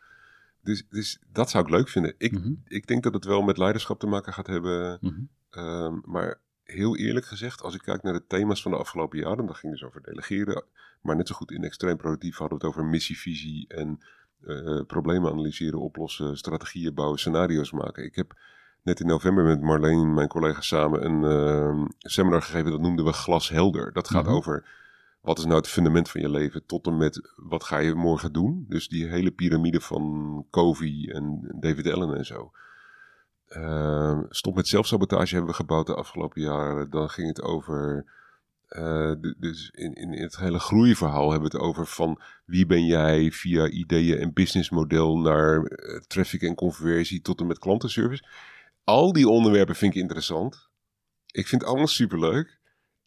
Dus, dus dat zou ik leuk vinden. Ik, Mhm, ik denk dat het wel met leiderschap te maken gaat hebben. mhm. Ehm, maar heel eerlijk gezegd, als ik kijk naar de thema's van de afgelopen jaren, dan ging het dus over delegeren. Maar net zo goed in extreem productief hadden we het over missie, visie en eh, problemen analyseren, oplossen, strategieën bouwen, scenario's maken. Ik heb net in november met Marleen, mijn collega, samen een ehm, seminar gegeven. Dat noemden we glashelder. Dat gaat Mhm. over wat is nou het fundament van je leven tot en met wat ga je morgen doen. Dus die hele piramide van Covey en David Allen en zo. Ehm, stop met zelfsabotage hebben we gebouwd de afgelopen jaren. Dan ging het over. eh, dus in, in het hele groeiverhaal hebben we het over van wie ben jij via ideeën en businessmodel naar eh, traffic en conversie tot en met klantenservice. Al die onderwerpen vind ik interessant. Ik vind allemaal superleuk.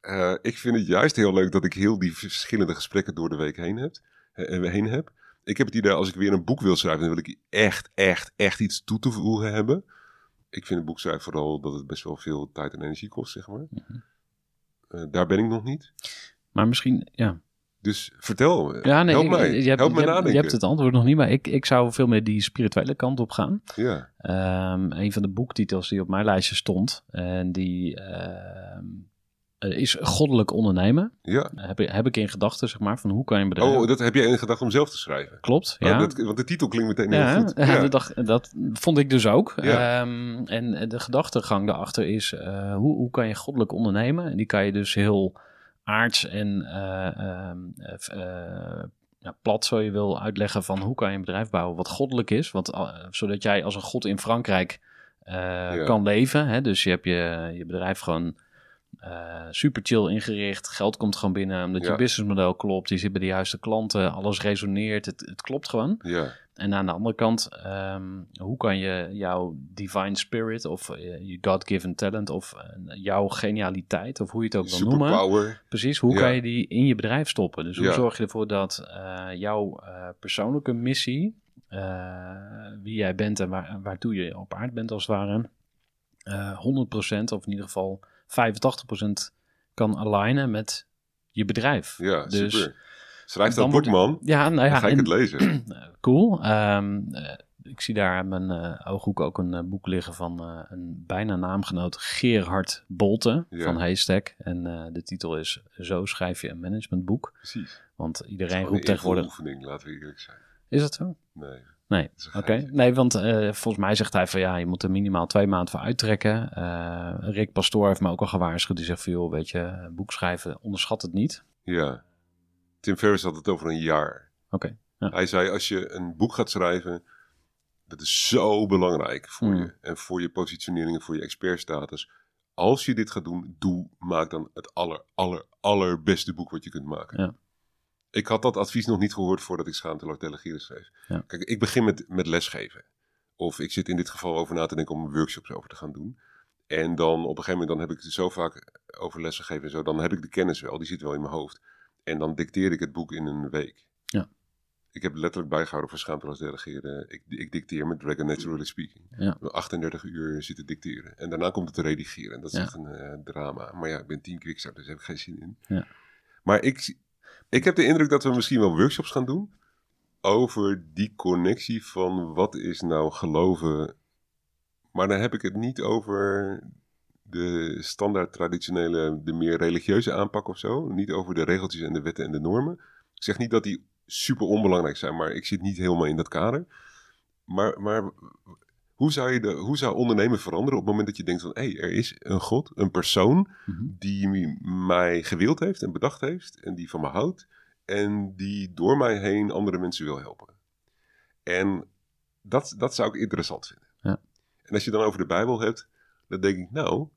Eh ik vind het juist heel leuk dat ik heel die verschillende gesprekken door de week heen heb. eh, heen heb. Ik heb het idee als ik weer een boek wil schrijven, dan wil ik echt, echt, echt iets toe te voegen hebben. Ik vind een boek schrijven vooral dat het best wel veel tijd en energie kost, zeg maar. Mhm. Eh, daar ben ik nog niet. Maar misschien, ja. Dus vertel, ja nee, help ik- mij. je, hebt, help me je, hebt, nadenken. je hebt het antwoord nog niet, maar ik, ik zou veel meer die spirituele kant op gaan. Ja, Ehm, een van de boektitels die op mijn lijstje stond, en die ehm, eh, is Goddelijk Ondernemen. ja. Heb, ik- heb ik in gedachten, zeg maar, van hoe kan je een bedrijf... Oh, dat heb jij in gedachten om zelf te schrijven? Klopt, Oh, ja. dat, want de titel klinkt meteen heel Ja, goed. ja. Dat, dacht- dat vond ik dus ook. Ja. Ehm, en de gedachtegang daarachter is, eh, hoe, hoe kan je goddelijk ondernemen? En die kan je dus heel aards en eh, ehm, eh, eh, ja, plat, zo je wil, uitleggen van hoe kan je een bedrijf bouwen wat goddelijk is. Want, eh, zodat jij als een god in Frankrijk eh, kan leven. Hè? Dus je hebt je, je bedrijf gewoon eh, super chill ingericht. Geld komt gewoon binnen omdat Ja. je businessmodel klopt. Je zit bij de juiste klanten. Alles resoneert. Het, het klopt gewoon. Ja, En aan de andere kant, ehm, hoe kan je jouw divine spirit of eh, je God-given talent of eh, jouw genialiteit of hoe je het ook wil noemen, precies, hoe Ja. kan je die in je bedrijf stoppen? Dus hoe zorg je ervoor dat jouw persoonlijke missie, wie jij bent en waar, waartoe je op aard bent als het ware, eh 100% of in ieder geval 85% kan alignen met je bedrijf. Ja, Dus super. Schrijf dat boek, man. Ja, nou ja, Dan ga ik en- het lezen. eh, cool. Ehm, eh, ik zie daar in mijn eh, ooghoek ook een eh, boek liggen van een bijna naamgenoot Gerhard Bolte Ja. van Haystack. En de titel is Zo schrijf je een managementboek. Precies. Want iedereen roept een tegenwoordig... oefening, laten we eerlijk zijn. Is dat zo? Nee. Nee. Oké. Nee, want eh, volgens mij zegt hij van ja, je moet er minimaal twee maanden voor uittrekken. Eh, Rick Pastoor heeft me ook al gewaarschuwd. Die zegt van joh, weet je, boek schrijven, onderschat het niet. Ja. Tim Ferriss had het over een jaar. Oké. Ja. Hij zei, als je een boek gaat schrijven, dat is zo belangrijk voor Mm. je. En voor je positionering en voor je expertstatus. Als je dit gaat doen, doe, maak dan het aller, aller, allerbeste boek wat je kunt maken. Ja. Ik had dat advies nog niet gehoord voordat ik schaamteloos delegeren schreef. Ja. Kijk, ik begin met, met lesgeven. Of ik zit in dit geval over na te denken om workshops over te gaan doen. En dan op een gegeven moment dan heb ik het zo vaak over lessen gegeven en zo. Dan heb ik de kennis wel, die zit wel in mijn hoofd. En dan dicteer ik het boek in een week. Ja. Ik heb letterlijk bijgehouden voor schaamteloos delegeren. Ik, ik dicteer met Dragon Naturally Speaking. Ja. 38 uur zitten dicteren. En daarna komt het redigeren. En dat is Ja. echt een eh, drama. Maar ja, ik ben team quickstart, dus daar heb ik geen zin in. Ja. Maar ik, ik heb de indruk dat we misschien wel workshops gaan doen. Over die connectie van wat is nou geloven. Maar dan heb ik het niet over de standaard traditionele, de meer religieuze aanpak of zo. Niet over de regeltjes en de wetten en de normen. Ik zeg niet dat die super onbelangrijk zijn, maar ik zit niet helemaal in dat kader. Maar, maar hoe, zou je de, hoe zou ondernemen veranderen op het moment dat je denkt van... hé, hey, er is een God, een persoon Mhm. die mij gewild heeft en bedacht heeft... en die van me houdt en die door mij heen andere mensen wil helpen. En dat, dat zou ik interessant vinden. Ja. En als je dan over de Bijbel hebt, dan denk ik, nou,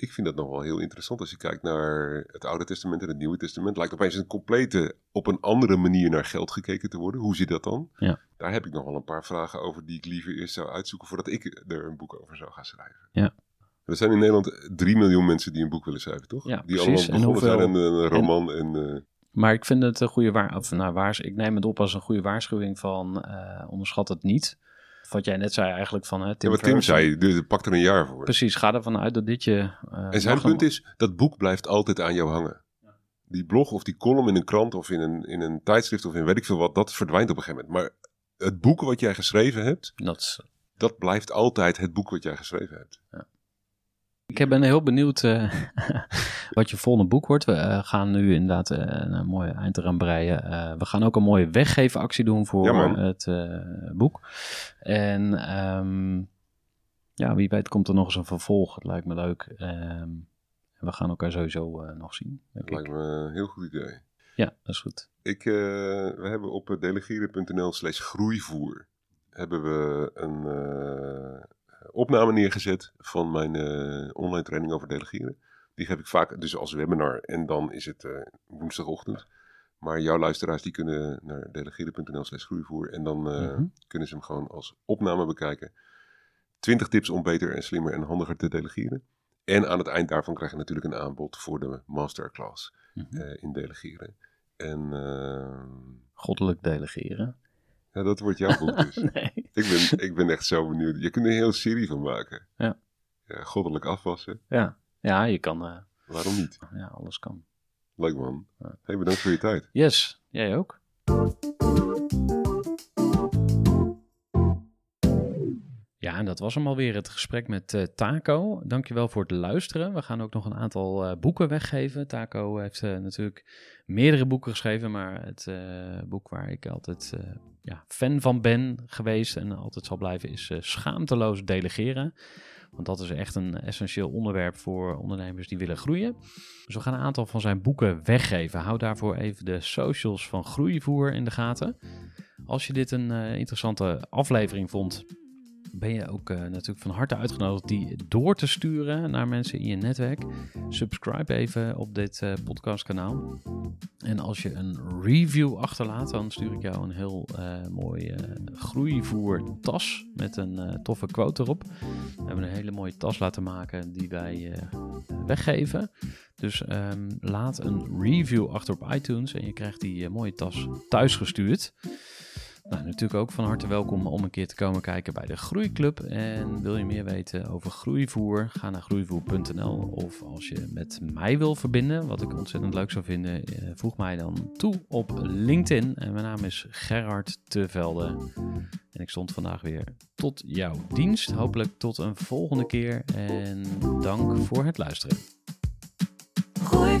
ik vind dat nog wel heel interessant. Als je kijkt naar het Oude Testament en het Nieuwe Testament, lijkt opeens een complete, op een andere manier naar geld gekeken te worden. Hoe zit dat dan? Ja. Daar heb ik nog wel een paar vragen over die ik liever eerst zou uitzoeken voordat ik er een boek over zou gaan schrijven. Ja. Er zijn in Nederland 3 miljoen mensen die een boek willen schrijven, toch? Ja, die precies. En allemaal begonnen hoeveel- zijn aan een roman en... eh, Maar ik vind het een goede waar, of, nou, waars, ik neem het op als een goede waarschuwing van eh, onderschat het niet. Wat jij net zei eigenlijk van hè, Tim ja, wat Tim zei, dus pak er een jaar voor. Precies, ga ervan uit dat dit je... eh, En zijn punt is, dat boek blijft altijd aan jou hangen. Die blog of die column in een krant of in een, in een tijdschrift of in weet ik veel wat, dat verdwijnt op een gegeven moment. Maar het boek wat jij geschreven hebt, Dat dat blijft altijd het boek wat jij geschreven hebt. Ik ben heel benieuwd eh, wat je volgende boek wordt. We eh, gaan nu inderdaad eh, een mooie eind eraan breien. We gaan ook een mooie weggevenactie doen voor Ja, het boek. En ehm, ja, wie weet komt er nog eens een vervolg. Het lijkt me leuk. Ehm, we gaan elkaar sowieso nog zien. Dat ik. lijkt me een heel goed idee. Ja, dat is goed. Ik, we hebben op delegeren.nl slash groeivoer hebben we een opname neergezet van mijn eh, online training over delegeren. Die geef ik vaak dus als webinar en dan is het eh, woensdagochtend. Maar jouw luisteraars die kunnen naar delegeren.nl slash groeivoer en dan eh, Mhm. kunnen ze hem gewoon als opname bekijken. 20 tips om beter en slimmer en handiger te delegeren. En aan het eind daarvan krijg je natuurlijk een aanbod voor de masterclass Mhm. in delegeren. En eh, Goddelijk delegeren. ja, dat wordt jouw boek dus. Nee. Ik, ben, ik ben echt zo benieuwd. Je kunt er een hele serie van maken. Ja. ja goddelijk afwassen. Ja, ja je kan... eh, Waarom niet? ja, alles kan. Leuk man. Ja. Hey, bedankt voor je tijd. Yes, jij ook. Ja, en dat was hem alweer, het gesprek met eh, Taco. Dankjewel voor het luisteren. We gaan ook nog een aantal eh, boeken weggeven. Taco heeft natuurlijk meerdere boeken geschreven, maar het boek waar ik altijd ja, fan van ben geweest en altijd zal blijven is eh, Schaamteloos Delegeren. Want dat is echt een essentieel onderwerp voor ondernemers die willen groeien. Dus we gaan een aantal van zijn boeken weggeven. Hou daarvoor even de socials van Groeivoer in de gaten. Als je dit een eh, interessante aflevering vond, ben je ook eh, natuurlijk van harte uitgenodigd die door te sturen naar mensen in je netwerk. Subscribe even op dit eh, podcastkanaal. En als je een review achterlaat, dan stuur ik jou een heel eh mooi eh, groeivoer tas met een toffe quote erop. We hebben een hele mooie tas laten maken die wij weggeven. Dus ehm, laat een review achter op iTunes en je krijgt die mooie tas thuisgestuurd. Nou, natuurlijk ook van harte welkom om een keer te komen kijken bij de Groeiclub. En wil je meer weten over groeivoer, ga naar groeivoer.nl. Of als je met mij wil verbinden, wat ik ontzettend leuk zou vinden, eh, voeg mij dan toe op LinkedIn. En mijn naam is Gerhard Tevelde. En ik stond vandaag weer tot jouw dienst. Hopelijk tot een volgende keer. En dank voor het luisteren. Gooi